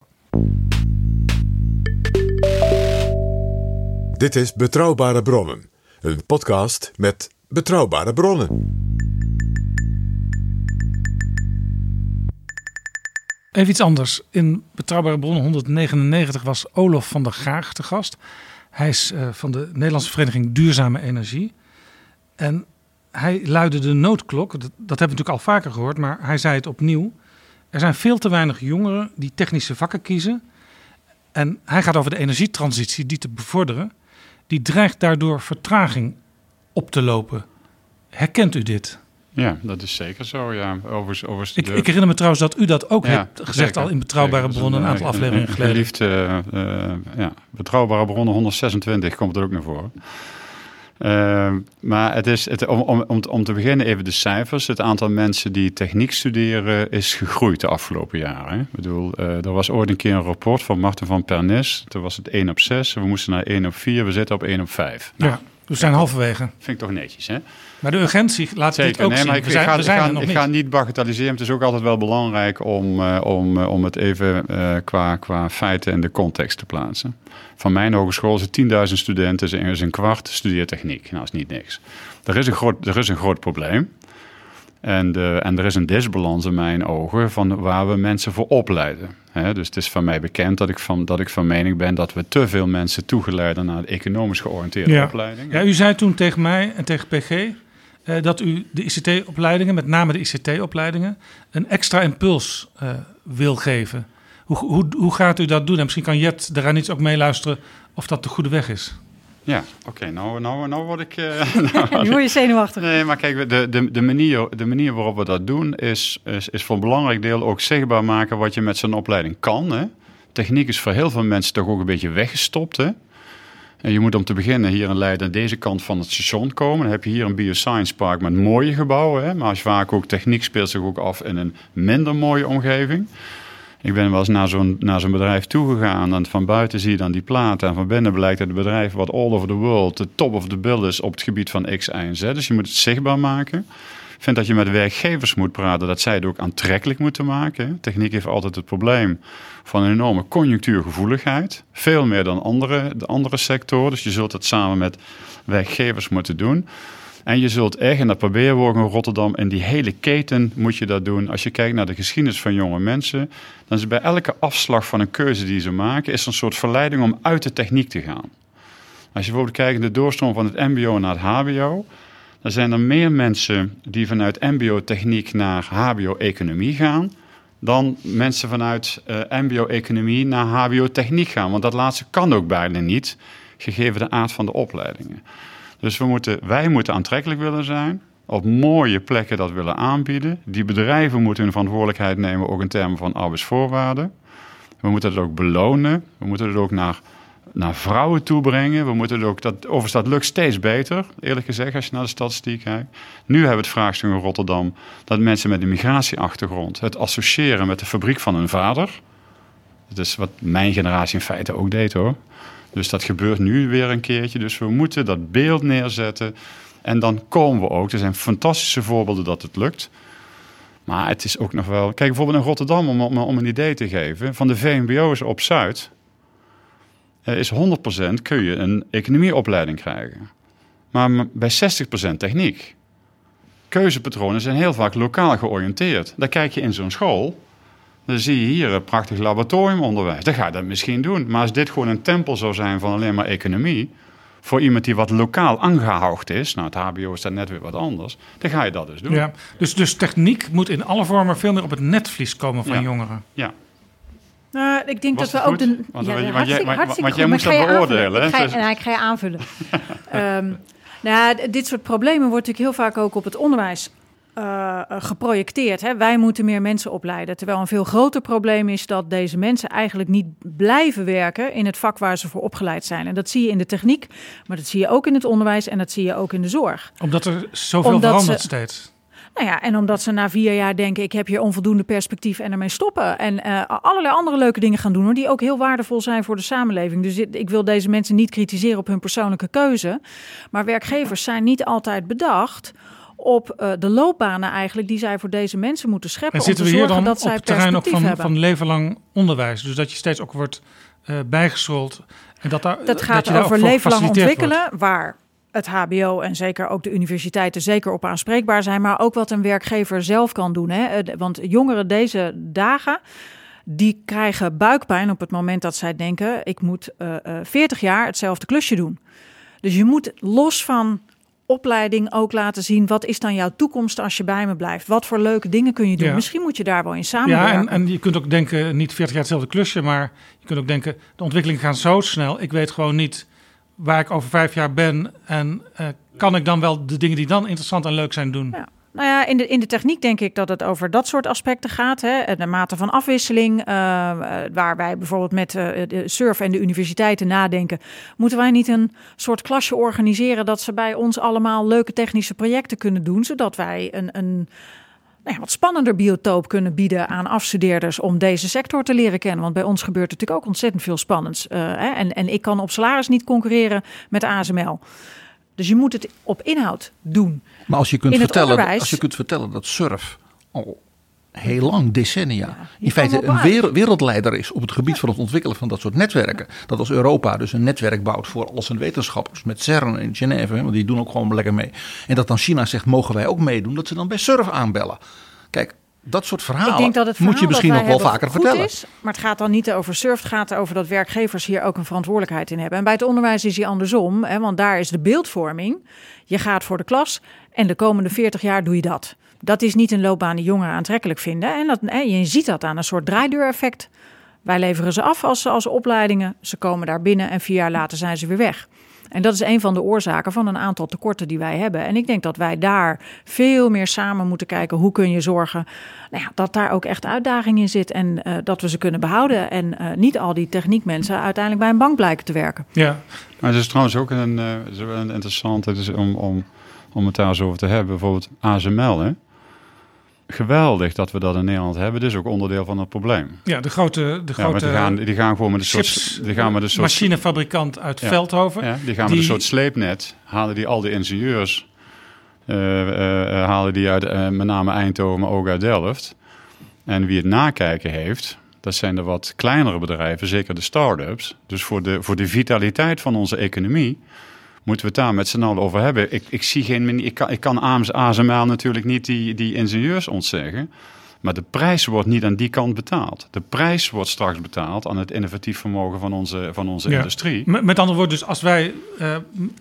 Dit is Betrouwbare Bronnen, een podcast met betrouwbare bronnen. Even iets anders. In Betrouwbare Bronnen 199 was Olof van der Graag te gast. Hij is uh, van de Nederlandse Vereniging Duurzame Energie. En hij luidde de noodklok. Dat hebben we natuurlijk al vaker gehoord, maar hij zei het opnieuw. Er zijn veel te weinig jongeren die technische vakken kiezen. En hij gaat over de energietransitie die te bevorderen. Die dreigt daardoor vertraging op te lopen. Herkent u dit? Ja, dat is zeker zo. Ja. Overigens, overigens ik, ik, herinner me trouwens dat u dat ook ja, hebt gezegd al in Betrouwbare Bronnen een aantal afleveringen geleden. Uh, uh, ja, Betrouwbare Bronnen 126 komt er ook naar voren. Uh, maar het is, het, om, om, om, te beginnen even de cijfers. Het aantal mensen die techniek studeren is gegroeid de afgelopen jaren. Ik bedoel, uh, er was ooit een keer een rapport van Martin van Pernis. Toen was het 1 op 6. We moesten naar 1 op 4. We zitten op 1 op 5. Nou, ja, we zijn halverwege. Vind ik toch netjes, hè? Maar de urgentie laat zich ook nee, maar ik, zijn, ik, ga, ik ga, niet bagatelliseren. Het is ook altijd wel belangrijk om, uh, om, uh, om het even uh, qua, qua feiten en de context te plaatsen. Van mijn hogeschool zijn 10.000 studenten, is een kwart studeertechniek. Nou, dat is niet niks. Er is een groot, er is een groot probleem. En, de, en er is een disbalans in mijn ogen van waar we mensen voor opleiden. dus het is van mij bekend dat ik van, dat ik van mening ben dat we te veel mensen toegeleiden naar de economisch georiënteerde ja. opleiding. Ja, u zei toen tegen mij en tegen PG uh, dat u de ICT-opleidingen, met name de ICT-opleidingen, een extra impuls uh, wil geven. Hoe, hoe, hoe gaat u dat doen? En misschien kan Jet daaraan iets ook meeluisteren of dat de goede weg is. Ja, oké, okay, nou, nou, nou word ik... Uh, nou, word je zenuwachtig. Nee, maar kijk, de, de, de, manier, de manier waarop we dat doen... Is, is, is voor een belangrijk deel ook zichtbaar maken wat je met zo'n opleiding kan. Hè? Techniek is voor heel veel mensen toch ook een beetje weggestopt. Hè? En je moet om te beginnen hier in Leiden aan deze kant van het station komen. Dan heb je hier een bioscience park met mooie gebouwen. Hè? Maar als vaak ook techniek speelt zich ook af in een minder mooie omgeving. Ik ben wel eens naar zo'n, naar zo'n bedrijf toegegaan. En van buiten zie je dan die platen. En van binnen blijkt dat het bedrijf wat all over the world de top of the bill is op het gebied van X, Y en Z. Dus je moet het zichtbaar maken. Ik vind dat je met werkgevers moet praten, dat zij het ook aantrekkelijk moeten maken. Techniek heeft altijd het probleem van een enorme conjunctuurgevoeligheid. Veel meer dan andere, de andere sectoren. Dus je zult het samen met werkgevers moeten doen. En je zult echt, en dat proberen we ook in Rotterdam, in die hele keten moet je dat doen. Als je kijkt naar de geschiedenis van jonge mensen, dan is bij elke afslag van een keuze die ze maken, is er een soort verleiding om uit de techniek te gaan. Als je bijvoorbeeld kijkt naar de doorstroom van het MBO naar het HBO, dan zijn er meer mensen die vanuit MBO-techniek naar HBO-economie gaan, dan mensen vanuit uh, MBO-economie naar HBO-techniek gaan. Want dat laatste kan ook bijna niet, gegeven de aard van de opleidingen. Dus we moeten, wij moeten aantrekkelijk willen zijn, op mooie plekken dat willen aanbieden. Die bedrijven moeten hun verantwoordelijkheid nemen, ook in termen van arbeidsvoorwaarden. We moeten het ook belonen. We moeten het ook naar, naar vrouwen toe brengen. We moeten het ook, dat, overigens, dat lukt steeds beter, eerlijk gezegd, als je naar de statistiek kijkt. Nu hebben we het vraagstuk in Rotterdam dat mensen met een migratieachtergrond het associëren met de fabriek van hun vader. Dat is wat mijn generatie in feite ook deed hoor. Dus dat gebeurt nu weer een keertje. Dus we moeten dat beeld neerzetten. En dan komen we ook. Er zijn fantastische voorbeelden dat het lukt. Maar het is ook nog wel. Kijk, bijvoorbeeld in Rotterdam, om, om, een idee te geven. Van de VMBO's op Zuid. is 100% kun je een economieopleiding krijgen. Maar bij 60% techniek. Keuzepatronen zijn heel vaak lokaal georiënteerd. Dan kijk je in zo'n school. Dan zie je hier een prachtig laboratoriumonderwijs. Dan ga je dat misschien doen. Maar als dit gewoon een tempel zou zijn van alleen maar economie, voor iemand die wat lokaal aangehoogd is, nou het HBO is daar net weer wat anders, dan ga je dat dus doen. Ja, dus, dus techniek moet in alle vormen veel meer op het netvlies komen van jongeren. Ja. Nou, ik denk dat we ook de. Want, ja, want, jij, want jij moet dat beoordelen. Ik ga, je, nou, ik ga je aanvullen. um, nou, dit soort problemen wordt natuurlijk heel vaak ook op het onderwijs uh, geprojecteerd. Hè? Wij moeten meer mensen opleiden. Terwijl een veel groter probleem is dat deze mensen eigenlijk niet blijven werken in het vak waar ze voor opgeleid zijn. En dat zie je in de techniek, maar dat zie je ook in het onderwijs en dat zie je ook in de zorg. Omdat er zoveel Omdat verandert steeds. Nou ja, en omdat ze na vier jaar denken, ik heb hier onvoldoende perspectief en ermee stoppen. En uh, allerlei andere leuke dingen gaan doen, hoor, die ook heel waardevol zijn voor de samenleving. Dus ik wil deze mensen niet kritiseren op hun persoonlijke keuze. Maar werkgevers zijn niet altijd bedacht op uh, de loopbanen eigenlijk die zij voor deze mensen moeten scheppen. En zitten om we te hier zorgen dan dat zij op het terrein ook van, hebben. van leven lang onderwijs? Dus dat je steeds ook wordt uh, bijgeschoold. En dat, daar, dat gaat je daar over ook voor leven lang gefaciliteerd ontwikkelen, wordt. waar het HBO en zeker ook de universiteiten zeker op aanspreekbaar zijn, maar ook wat een werkgever zelf kan doen. Hè? Eh, Want jongeren deze dagen. Die krijgen buikpijn op het moment dat zij denken: ik moet uh, uh, 40 jaar hetzelfde klusje doen. Dus je moet los van opleiding ook laten zien. Wat is dan jouw toekomst als je bij me blijft? Wat voor leuke dingen kun je doen? Ja. Misschien moet je daar wel in samenwerken. Ja, en, en je kunt ook denken, niet 40 jaar hetzelfde klusje, maar je kunt ook denken, de ontwikkelingen gaan zo snel. Ik weet gewoon niet waar ik over vijf jaar ben. En uh, kan ik dan wel de dingen die dan interessant en leuk zijn doen? Ja. Nou ja, in de, in de techniek denk ik dat het over dat soort aspecten gaat. Hè? De mate van afwisseling, uh, waar wij bijvoorbeeld met de SURF en de universiteiten nadenken. Moeten wij niet een soort klasje organiseren dat ze bij ons allemaal leuke technische projecten kunnen doen, zodat wij een, een nou ja, wat spannender biotoop kunnen bieden aan afstudeerders om deze sector te leren kennen. Want bij ons gebeurt natuurlijk ook ontzettend veel spannends. Hè? En, en ik kan op salaris niet concurreren met ASML. Dus je moet het op inhoud doen. Maar als je kunt, In vertellen, onderwijs- als je kunt vertellen dat surf al heel lang, decennia, in feite een wereld- wereldleider is op het gebied van het ontwikkelen van dat soort netwerken. Dat als Europa dus een netwerk bouwt voor al zijn wetenschappers met CERN in Genève, want die doen ook gewoon lekker mee. En dat dan China zegt, mogen wij ook meedoen, dat ze dan bij surf aanbellen. Kijk, dat soort verhalen Ik denk dat het moet je verhaal misschien nog wel vaker goed vertellen. Is, maar het gaat dan niet over surf, het gaat erover dat werkgevers hier ook een verantwoordelijkheid in hebben. En bij het onderwijs is die andersom, hè, want daar is de beeldvorming. Je gaat voor de klas en de komende 40 jaar doe je dat. Dat is niet een loopbaan die jongeren aantrekkelijk vinden. En dat, hè, je ziet dat aan een soort draaideureffect. Wij leveren ze af als, als opleidingen. Ze komen daar binnen en vier jaar later zijn ze weer weg. En dat is een van de oorzaken van een aantal tekorten die wij hebben. En ik denk dat wij daar veel meer samen moeten kijken. Hoe kun je zorgen nou ja, dat daar ook echt uitdaging in zit. En uh, dat we ze kunnen behouden. En uh, niet al die techniekmensen uiteindelijk bij een bank blijken te werken. Ja, Maar het is trouwens ook een, uh, wel een interessant het is om, om, om het daar zo over te hebben. Bijvoorbeeld ASML. Hè? Geweldig dat we dat in Nederland hebben. Dit is ook onderdeel van het probleem. ja de grote, de Ja, maar grote die, gaan, die gaan gewoon met een soort... Die gaan met een soort machinefabrikant uit Ja. Veldhoven. Ja, die gaan Die- met een soort sleepnet, halen die al die ingenieurs, eh, halen die uit met name Eindhoven, maar ook uit Delft. En wie het nakijken heeft, dat zijn de wat kleinere bedrijven, zeker de start-ups. Dus voor de, voor de vitaliteit van onze economie moeten we het daar met z'n allen over hebben. Ik, ik, zie geen, ik kan, ik kan AMS ASML natuurlijk niet die, die ingenieurs ontzeggen. Maar de prijs wordt niet aan die kant betaald. De prijs wordt straks betaald aan het innovatief vermogen van onze, van onze Ja. industrie. Met, met andere woorden, dus als wij eh,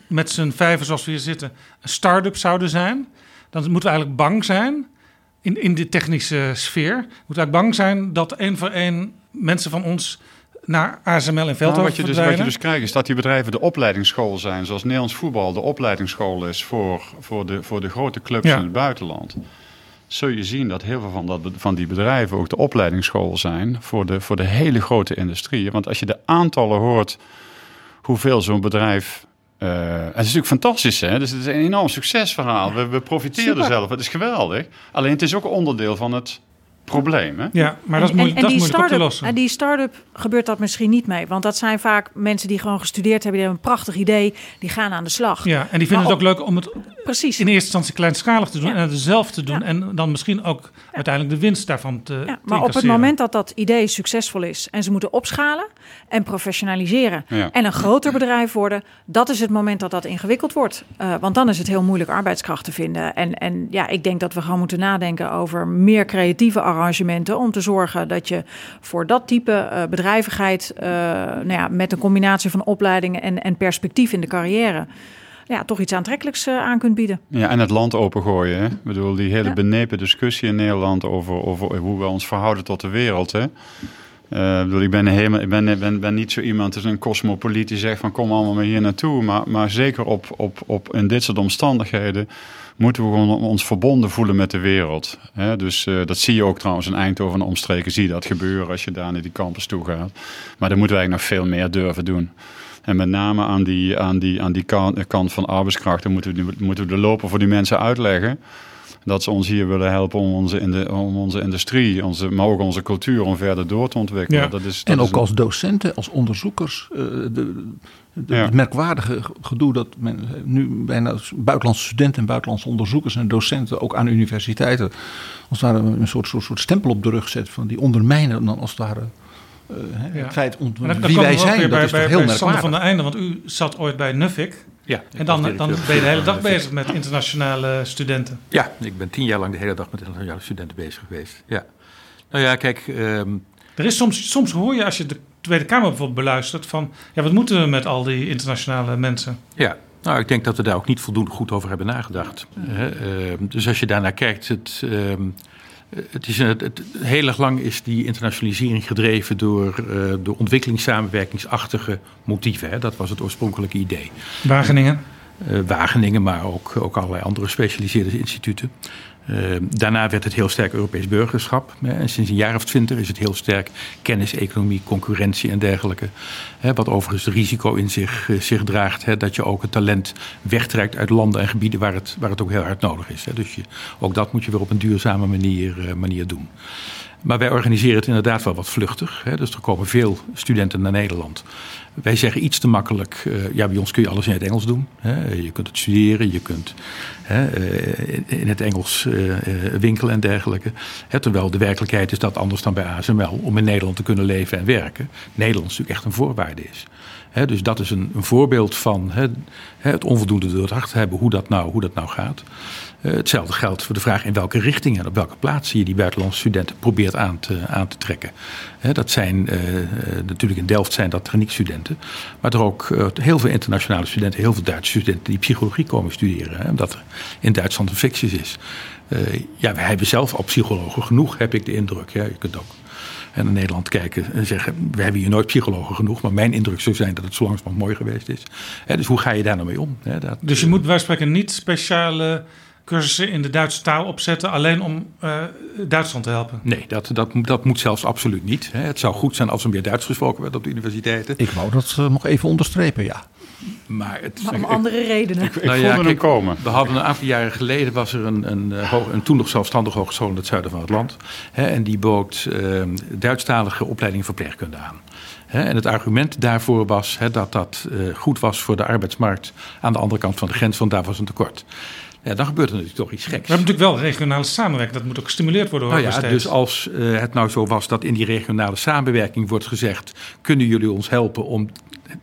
met z'n vijven, zoals we hier zitten, een start-up zouden zijn, dan moeten we eigenlijk bang zijn in, in de technische sfeer. Moeten we eigenlijk bang zijn dat één voor één mensen van ons naar ASML in Veldhoven Nou, wat, je dus, wat je dus krijgt is dat die bedrijven de opleidingsschool zijn. Zoals Nederlands voetbal de opleidingsschool is voor, voor, de, voor de grote clubs Ja. in het buitenland. Zul je zien dat heel veel van, dat, van die bedrijven ook de opleidingsschool zijn voor de, voor de hele grote industrie. Want als je de aantallen hoort hoeveel zo'n bedrijf. eh, het is natuurlijk fantastisch, hè? Dus het is een enorm succesverhaal. We, we profiteren er zelf. Het is geweldig. Alleen het is ook onderdeel van het probleem. Hè? Ja, maar dat is, moeilijk, dat is moeilijk op te lossen. En die start-up gebeurt dat misschien niet mee. Want dat zijn vaak mensen die gewoon gestudeerd hebben. Die hebben een prachtig idee. Die gaan aan de slag. Ja, en die vinden Maar het ook leuk om het Precies. in eerste instantie kleinschalig te doen Ja. en het zelf te doen. Ja. En dan misschien ook uiteindelijk de winst daarvan te, Ja, te maar op het moment dat dat idee succesvol is en ze moeten opschalen en professionaliseren Ja. en een groter bedrijf worden, dat is het moment dat dat ingewikkeld wordt. Uh, want dan is het heel moeilijk arbeidskracht te vinden. En, en ja, ik denk dat we gewoon moeten nadenken over meer creatieve arrangementen om te zorgen dat je voor dat type uh, bedrijvigheid, uh, nou ja, met een combinatie van opleidingen en, en perspectief in de carrière. Ja, toch iets aantrekkelijks uh, aan kunt bieden. Ja, en het land opengooien. Hè? Ik bedoel, die hele Ja. benepen discussie in Nederland over, over hoe we ons verhouden tot de wereld. Hè? Uh, ik bedoel, ik ben, helemaal, ik ben, ben, ben niet zo iemand, dus een cosmopoliet die zegt van kom allemaal maar hier naartoe. Maar, maar zeker op, op, op in dit soort omstandigheden moeten we gewoon ons verbonden voelen met de wereld. Hè? Dus uh, dat zie je ook trouwens in Eindhoven en omstreken, zie je dat gebeuren als je daar naar die campus toe gaat. Maar dan moeten we eigenlijk nog veel meer durven doen. En met name aan die, aan die, aan die kant, kant van arbeidskrachten moeten we, moeten we de lopen voor die mensen uitleggen. dat ze ons hier willen helpen om onze, in de, om onze industrie, onze, maar ook onze cultuur om verder door te ontwikkelen. Ja. Dat is, dat En is ook een- als docenten, als onderzoekers. eh, de, de, Ja. Het merkwaardige gedoe dat men nu bijna buitenlandse studenten en buitenlandse onderzoekers en docenten ook aan universiteiten. als het ware een soort, soort, soort stempel op de rug zet van die ondermijnen dan als het ware. Eh, hè, Ja. Het feit dan, wie wij zijn, dat bij, is bij, heel bij Sander merkwaardig. van der Einde, want u zat ooit bij Nuffic. Ja, En dan, dan ben je de hele dag bezig met internationale studenten. Ja, ik ben tien jaar lang de hele dag met internationale studenten bezig geweest. Ja. Nou ja, kijk, ehm, Er is soms, soms hoor je als je de Tweede Kamer bijvoorbeeld beluistert van... ja, wat moeten we met al die internationale mensen? ja. Nou, ik denk dat we daar ook niet voldoende goed over hebben nagedacht. Hè, ehm, dus als je daarnaar kijkt, het, ehm, het is een, het, het- heel erg lang is die internationalisering gedreven door, eh door ontwikkelingssamenwerkingsachtige motieven. Hè. Dat was het oorspronkelijke idee. Wageningen. eh, Wageningen, maar ook, ook allerlei andere gespecialiseerde instituten. Eh, daarna werd het heel sterk Europees burgerschap. Hè, en sinds een jaar of twintig is het heel sterk kennis, economie, concurrentie en dergelijke. Hè, wat overigens het risico in zich, eh, zich draagt hè, dat je ook het talent wegtrekt uit landen en gebieden waar het, waar het ook heel hard nodig is. Dus je, ook dat moet je weer op een duurzame manier, eh, manier doen. Maar wij organiseren het inderdaad wel wat vluchtig. Hè. Dus er komen veel studenten naar Nederland. Wij zeggen iets te makkelijk, eh, ja, bij ons kun je alles in het Engels doen. Hè. Je kunt het studeren, je kunt hè, eh, in het Engels eh, winkelen en dergelijke. Hè, terwijl de werkelijkheid is dat anders dan bij ASML, om in Nederland te kunnen leven en werken, Nederlands natuurlijk echt een voorwaarde is. Dus dat is een, een voorbeeld van het onvoldoende doordacht hebben hoe dat nou, hoe dat nou gaat. Eh, hetzelfde geldt voor de vraag in welke richting en op welke plaats je die buitenlandse studenten probeert aan te, aan te trekken. Dat zijn eh, eh, natuurlijk in Delft zijn dat techniekstudenten, maar er ook heel veel internationale studenten, heel veel Duitse studenten die psychologie komen studeren, omdat er in Duitsland een fictie is. Ja, wij hebben zelf al psychologen genoeg, heb ik de indruk. Ja, je kunt ook en naar Nederland kijken en zeggen: We hebben hier nooit psychologen genoeg. Maar mijn indruk zou zijn dat het zo langzamerhand mooi geweest is. Hè, dus hoe ga je daar nou mee om? Hè, dat, Dus je moet bij wijze van spreken niet speciale cursussen in de Duitse taal opzetten... alleen om eh, Duitsland te helpen. Nee, dat, dat, dat moet zelfs absoluut niet. hè. Het zou goed zijn als er meer Duits gesproken werd op de universiteiten. Ik wou dat eh, nog even onderstrepen, ja. Maar het, Maar om andere redenen. Ik, ik Nou ja, kijk, komen. We hadden een aantal jaren geleden was er een, een, eh, hoog- een toen nog zelfstandige hogeschool in het zuiden van het land. Hè, en die bood eh, Duitsstalige opleiding verpleegkunde aan. Hè, en het argument daarvoor was hè, dat dat eh, goed was voor de arbeidsmarkt aan de andere kant van de grens, want daar was een tekort. Ja, dan gebeurt er natuurlijk toch iets geks. We hebben natuurlijk wel regionale samenwerking. Dat moet ook gestimuleerd worden. Nou ja, steeds. dus als eh, het nou zo was dat in die regionale samenwerking wordt gezegd: kunnen jullie ons helpen om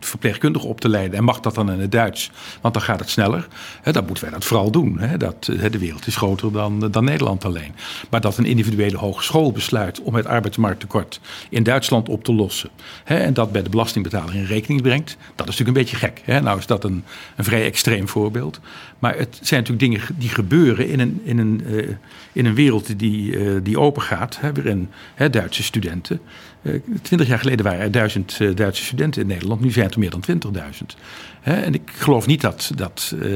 verpleegkundige op te leiden en mag dat dan in het Duits, want dan gaat het sneller. Hè, dan moeten wij dat vooral doen. Dat, eh, de wereld is groter dan, dan Nederland alleen. Maar dat een individuele hogeschool besluit om het arbeidsmarkttekort in Duitsland op te lossen en dat bij de belastingbetaler in rekening brengt, dat is natuurlijk een beetje gek. Nou is dat een, een vrij extreem voorbeeld. Maar het zijn natuurlijk dingen die gebeuren in een, in een, eh, in een wereld die, eh, die open gaat. Hè, waarin Duitse studenten. Eh, Twintig jaar geleden waren er duizend eh, Duitse studenten in Nederland. Nu zijn het er meer dan 20.000. Hè, en ik geloof niet dat, dat, eh,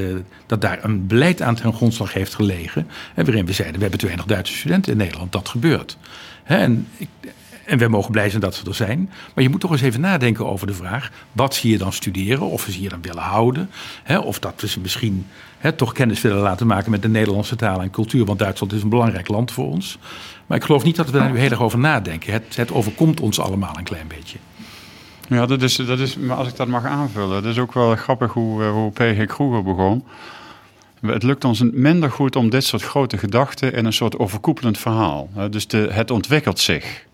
dat daar een beleid aan ten grondslag heeft gelegen. Waarin we zeiden: we hebben te weinig Duitse studenten in Nederland. Dat gebeurt. En en wij mogen blij zijn dat ze er zijn. Maar je moet toch eens even nadenken over de vraag: wat ze hier dan studeren? Of we ze hier dan willen houden? Of dat we ze misschien toch kennis willen laten maken met de Nederlandse taal en cultuur. Want Duitsland is een belangrijk land voor ons. Maar ik geloof niet dat we daar nu heel erg over nadenken. Het, het overkomt ons allemaal een klein beetje. Ja, dat is, dat is, maar als ik dat mag aanvullen, dat is ook wel grappig hoe, eh, hoe P.G. Kroeger begon. Het lukt ons minder goed om dit soort grote gedachten in een soort overkoepelend verhaal. Dus de, het ontwikkelt zich.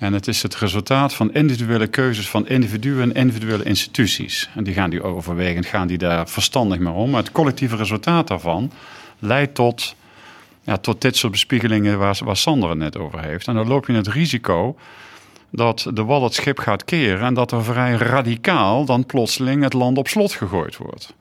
En het is het resultaat van individuele keuzes van individuen en individuele instituties. En die gaan die overwegend, gaan die daar verstandig mee om. Maar het collectieve resultaat daarvan leidt tot, ja, tot dit soort bespiegelingen waar, waar Sander het net over heeft. En dan loop je het risico dat de wal het schip gaat keren en dat er vrij radicaal dan plotseling het land op slot gegooid wordt.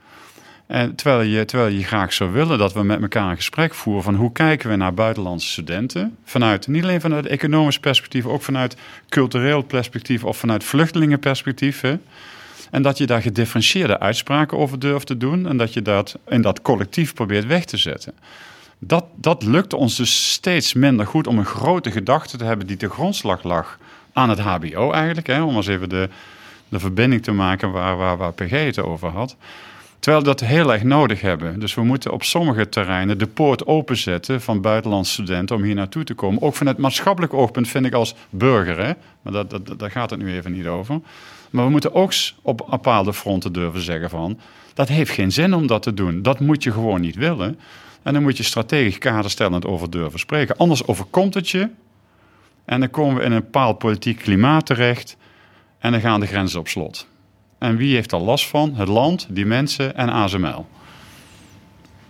En terwijl je, terwijl je graag zou willen dat we met elkaar een gesprek voeren van hoe kijken we naar buitenlandse studenten. Vanuit, niet alleen vanuit economisch perspectief, ook vanuit cultureel perspectief of vanuit vluchtelingenperspectief. Hè. En dat je daar gedifferentieerde uitspraken over durft te doen en dat je dat in dat collectief probeert weg te zetten. Dat, dat lukt ons dus steeds minder goed om een grote gedachte te hebben die de grondslag lag aan het HBO eigenlijk. Hè, om eens even de, de verbinding te maken waar, waar, waar PG het over had. Terwijl we dat heel erg nodig hebben. Dus we moeten op sommige terreinen de poort openzetten van buitenlandse studenten om hier naartoe te komen. Ook vanuit maatschappelijk oogpunt vind ik als burger, hè? maar dat, dat, daar gaat het nu even niet over. Maar we moeten ook op bepaalde fronten durven zeggen van, dat heeft geen zin om dat te doen. Dat moet je gewoon niet willen. En dan moet je strategisch kaderstellend over durven spreken. Anders overkomt het je en dan komen we in een bepaald politiek klimaat terecht en dan gaan de grenzen op slot. En wie heeft er last van? Het land, die mensen en ASML.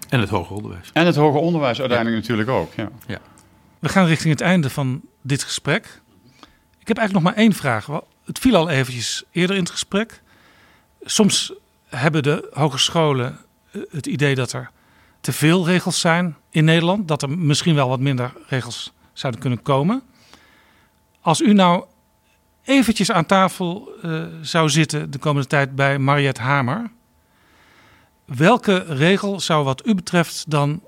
En het hoger onderwijs. En het hoger onderwijs uiteindelijk natuurlijk ook. Ja. Ja. We gaan richting het einde van dit gesprek. Ik heb eigenlijk nog maar één vraag. Het viel al eventjes eerder in het gesprek. Soms hebben de hogescholen eh, het idee dat er te veel regels zijn in Nederland. Dat er misschien wel wat minder regels zouden kunnen komen. Als u nou eventjes aan tafel uh, zou zitten de komende tijd bij Mariette Hamer. Welke regel zou wat u betreft dan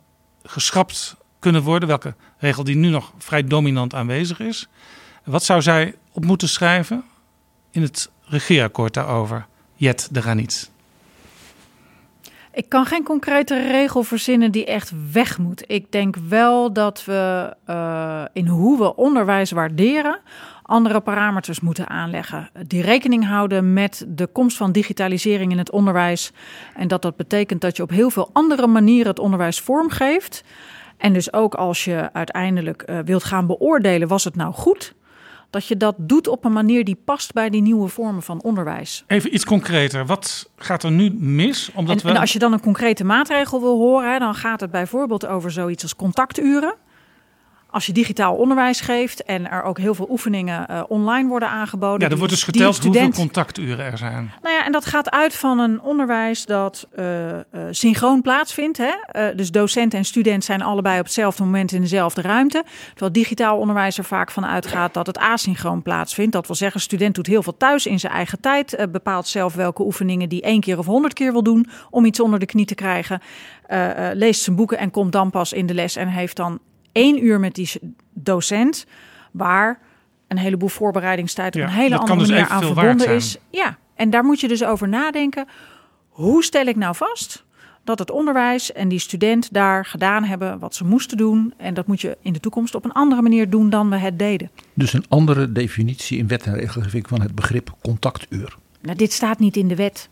geschrapt kunnen worden? Welke regel die nu nog vrij dominant aanwezig is? Wat zou zij op moeten schrijven in het regeerakkoord daarover? Jet de Granit. Ik kan geen concrete regel verzinnen die echt weg moet. Ik denk wel dat we uh, in hoe we onderwijs waarderen andere parameters moeten aanleggen. Die rekening houden met de komst van digitalisering in het onderwijs. En dat dat betekent dat je op heel veel andere manieren het onderwijs vormgeeft. En dus ook als je uiteindelijk uh, wilt gaan beoordelen, was het nou goed? Dat je dat doet op een manier die past bij die nieuwe vormen van onderwijs. Even iets concreter. Wat gaat er nu mis? Omdat en, we... en als je dan een concrete maatregel wil horen, dan gaat het bijvoorbeeld over zoiets als contacturen als je digitaal onderwijs geeft en er ook heel veel oefeningen uh, online worden aangeboden. Ja, er wordt dus geteld student... hoeveel contacturen er zijn. Nou ja, en dat gaat uit van een onderwijs dat uh, uh, synchroon plaatsvindt. Hè? dus docent en student zijn allebei op hetzelfde moment in dezelfde ruimte. Terwijl digitaal onderwijs er vaak van uitgaat dat het asynchroon plaatsvindt. Dat wil zeggen, student doet heel veel thuis in zijn eigen tijd. bepaalt zelf welke oefeningen die één keer of honderd keer wil doen om iets onder de knie te krijgen. leest zijn boeken en komt dan pas in de les en heeft dan één uur met die docent, waar een heleboel voorbereidingstijd op een hele andere dus manier aan verbonden is. Ja, en daar moet je dus over nadenken. Hoe stel ik nou vast dat het onderwijs en die student daar gedaan hebben wat ze moesten doen. En dat moet je in de toekomst op een andere manier doen dan we het deden. Dus een andere definitie in wet en regelgeving van het begrip contactuur. Nou, dit staat niet in de wet.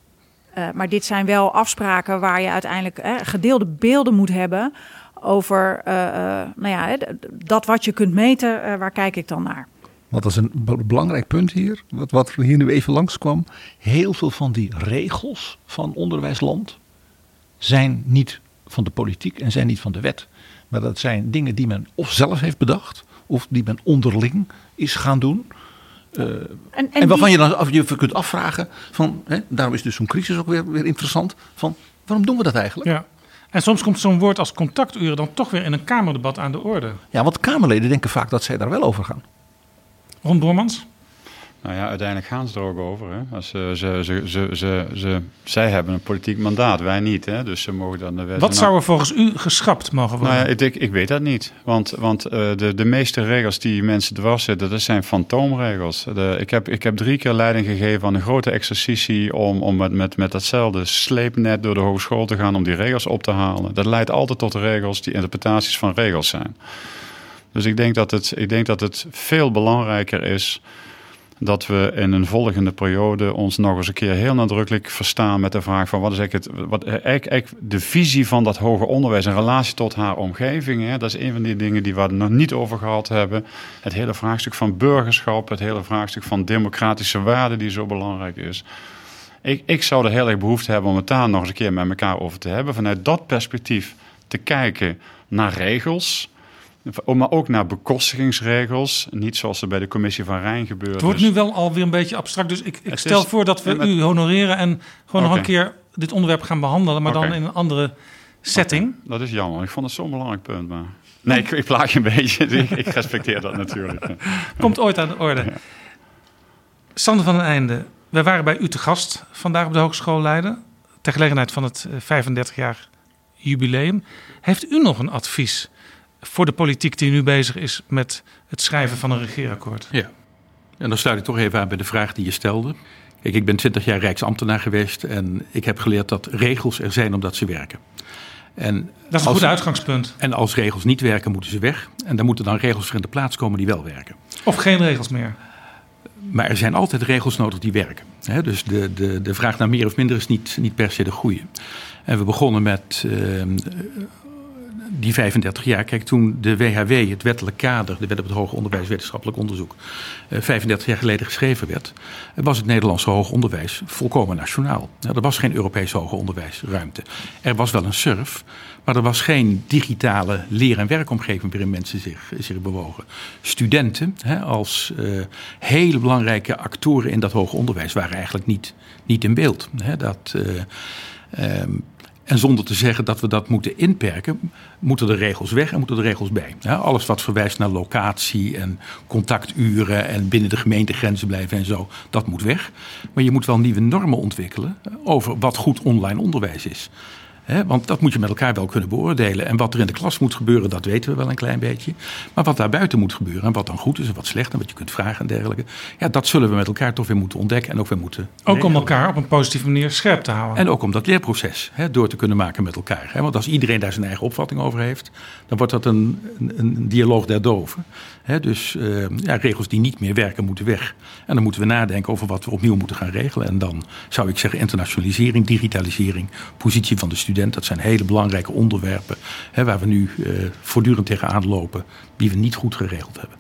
Uh, maar dit zijn wel afspraken waar je uiteindelijk eh, gedeelde beelden moet hebben over uh, uh, nou ja, dat wat je kunt meten, uh, waar kijk ik dan naar? Want dat is een belangrijk punt hier, wat, wat hier nu even langskwam. Heel veel van die regels van onderwijsland zijn niet van de politiek en zijn niet van de wet. Maar dat zijn dingen die men of zelf heeft bedacht, of die men onderling is gaan doen. Uh, en, en, en, waarvan die... je dan af, je kunt afvragen, van, hè, daarom is dus zo'n crisis ook weer, weer interessant, van waarom doen we dat eigenlijk? Ja. En soms komt zo'n woord als contacturen dan toch weer in een Kamerdebat aan de orde. Ja, want Kamerleden denken vaak dat zij daar wel over gaan. Ron Bormans? Nou ja, uiteindelijk gaan ze er ook over. Hè. Als, ze, ze, ze, ze, ze, zij hebben een politiek mandaat, wij niet. Hè. Dus ze mogen dan de wet. Wat zou er volgens u geschrapt mogen worden? Nou ja, ik, ik weet dat niet. Want, want uh, de, de meeste regels die mensen dwars zitten, dat zijn fantoomregels. De, ik, heb, ik heb drie keer leiding gegeven aan een grote exercitie om, om met, met, met datzelfde sleepnet door de hogeschool te gaan om die regels op te halen. Dat leidt altijd tot regels die interpretaties van regels zijn. Dus ik denk dat het, ik denk dat het veel belangrijker is dat we in een volgende periode ons nog eens een keer heel nadrukkelijk verstaan met de vraag van wat is eigenlijk, het, wat, de visie van dat hoger onderwijs in relatie tot haar omgeving. Hè? Dat is een van die dingen die we er nog niet over gehad hebben. Het hele vraagstuk van burgerschap, het hele vraagstuk van democratische waarden die zo belangrijk is. Ik, ik zou er heel erg behoefte hebben om het daar nog eens een keer met elkaar over te hebben. Vanuit dat perspectief te kijken naar regels maar ook naar bekostigingsregels. Niet zoals er bij de commissie van Rijn gebeurt. Het wordt nu wel alweer een beetje abstract. Dus ik, ik stel voor dat we u honoreren en gewoon nog een keer dit onderwerp gaan behandelen. Maar dan in een andere setting. Dat is jammer. Ik vond het zo'n belangrijk punt. Maar... Nee, ik, ik plaag je een beetje. ik respecteer dat natuurlijk. Komt ooit aan de orde. Ja. Sander van den Einde, wij waren bij u te gast vandaag op de Hogeschool Leiden. Ter gelegenheid van het 35 eh, jaar jubileum. Heeft u nog een advies voor de politiek die nu bezig is met het schrijven van een regeerakkoord. Ja, en dan sluit ik toch even aan bij de vraag die je stelde. Kijk, ik ben twintig jaar Rijksambtenaar geweest en ik heb geleerd dat regels er zijn omdat ze werken. En dat is een goed uitgangspunt. En als regels niet werken, moeten ze weg. En dan moeten dan regels voor in de plaats komen die wel werken. Of geen regels meer. Maar er zijn altijd regels nodig die werken. dus de, de, de vraag naar meer of minder is niet, niet per se de goede. En we begonnen met ehm, die 35 jaar. Kijk, toen de WHW, het wettelijk kader, de Wet op het Hoger Onderwijs Wetenschappelijk Onderzoek, 35 eh, jaar geleden geschreven werd, was het Nederlandse hoger onderwijs volkomen nationaal. er was geen Europese hoger onderwijsruimte. Er was wel een surf, maar er was geen digitale leer- en werkomgeving waarin mensen zich, zich bewogen. Studenten als uh, hele belangrijke actoren in dat hoger onderwijs waren eigenlijk niet, niet in beeld. dat, uh, en zonder te zeggen dat we dat moeten inperken, moeten de regels weg en moeten de regels bij. alles wat verwijst naar locatie en contacturen en binnen de gemeentegrenzen blijven en zo, dat moet weg. Maar je moet wel nieuwe normen ontwikkelen over wat goed online onderwijs is want dat moet je met elkaar wel kunnen beoordelen. En wat er in de klas moet gebeuren, dat weten we wel een klein beetje. Maar wat daar buiten moet gebeuren en wat dan goed is en wat slecht en wat je kunt vragen en dergelijke. Ja, dat zullen we met elkaar toch weer moeten ontdekken en ook weer moeten. Ook om elkaar op een positieve manier scherp te houden. En ook om dat leerproces door te kunnen maken met elkaar. want als iedereen daar zijn eigen opvatting over heeft, dan wordt dat een, een, een dialoog der doven. Dus uh, ja, regels die niet meer werken, moeten weg. En dan moeten we nadenken over wat we opnieuw moeten gaan regelen. En dan zou ik zeggen internationalisering, digitalisering, positie van de student dat zijn hele belangrijke onderwerpen waar we nu uh, voortdurend tegenaan lopen, die we niet goed geregeld hebben.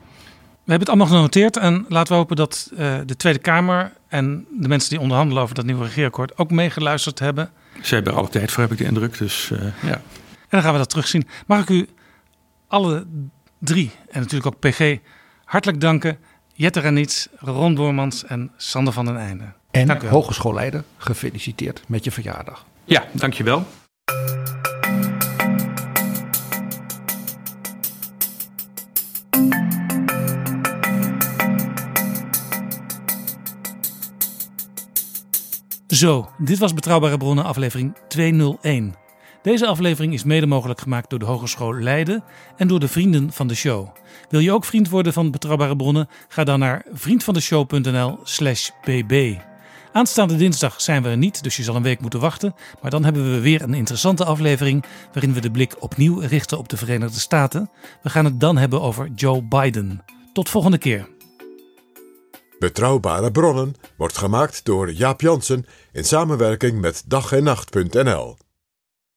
We hebben het allemaal genoteerd en laten we hopen dat uh, de Tweede Kamer en de mensen die onderhandelen over dat nieuwe regeerakkoord ook meegeluisterd hebben. Ze hebben er alle tijd voor, heb ik de indruk. Dus, ja. En dan gaan we dat terugzien. Mag ik u alle drie en natuurlijk ook PG hartelijk danken. Jette Ranits, Ron Boormans en Sander van den Einde. En hogeschoolleider, gefeliciteerd met je verjaardag. Ja, dankjewel. Zo, dit was Betrouwbare Bronnen aflevering 201. Deze aflevering is mede mogelijk gemaakt door de Hogeschool Leiden en door de vrienden van de show. Wil je ook vriend worden van Betrouwbare Bronnen? Ga dan naar vriendvandeshow.nl/slash bb. Aanstaande dinsdag zijn we er niet, dus je zal een week moeten wachten. Maar dan hebben we weer een interessante aflevering waarin we de blik opnieuw richten op de Verenigde Staten. We gaan het dan hebben over Joe Biden. Tot volgende keer. Betrouwbare bronnen wordt gemaakt door Jaap Jansen in samenwerking met dag en nacht.nl.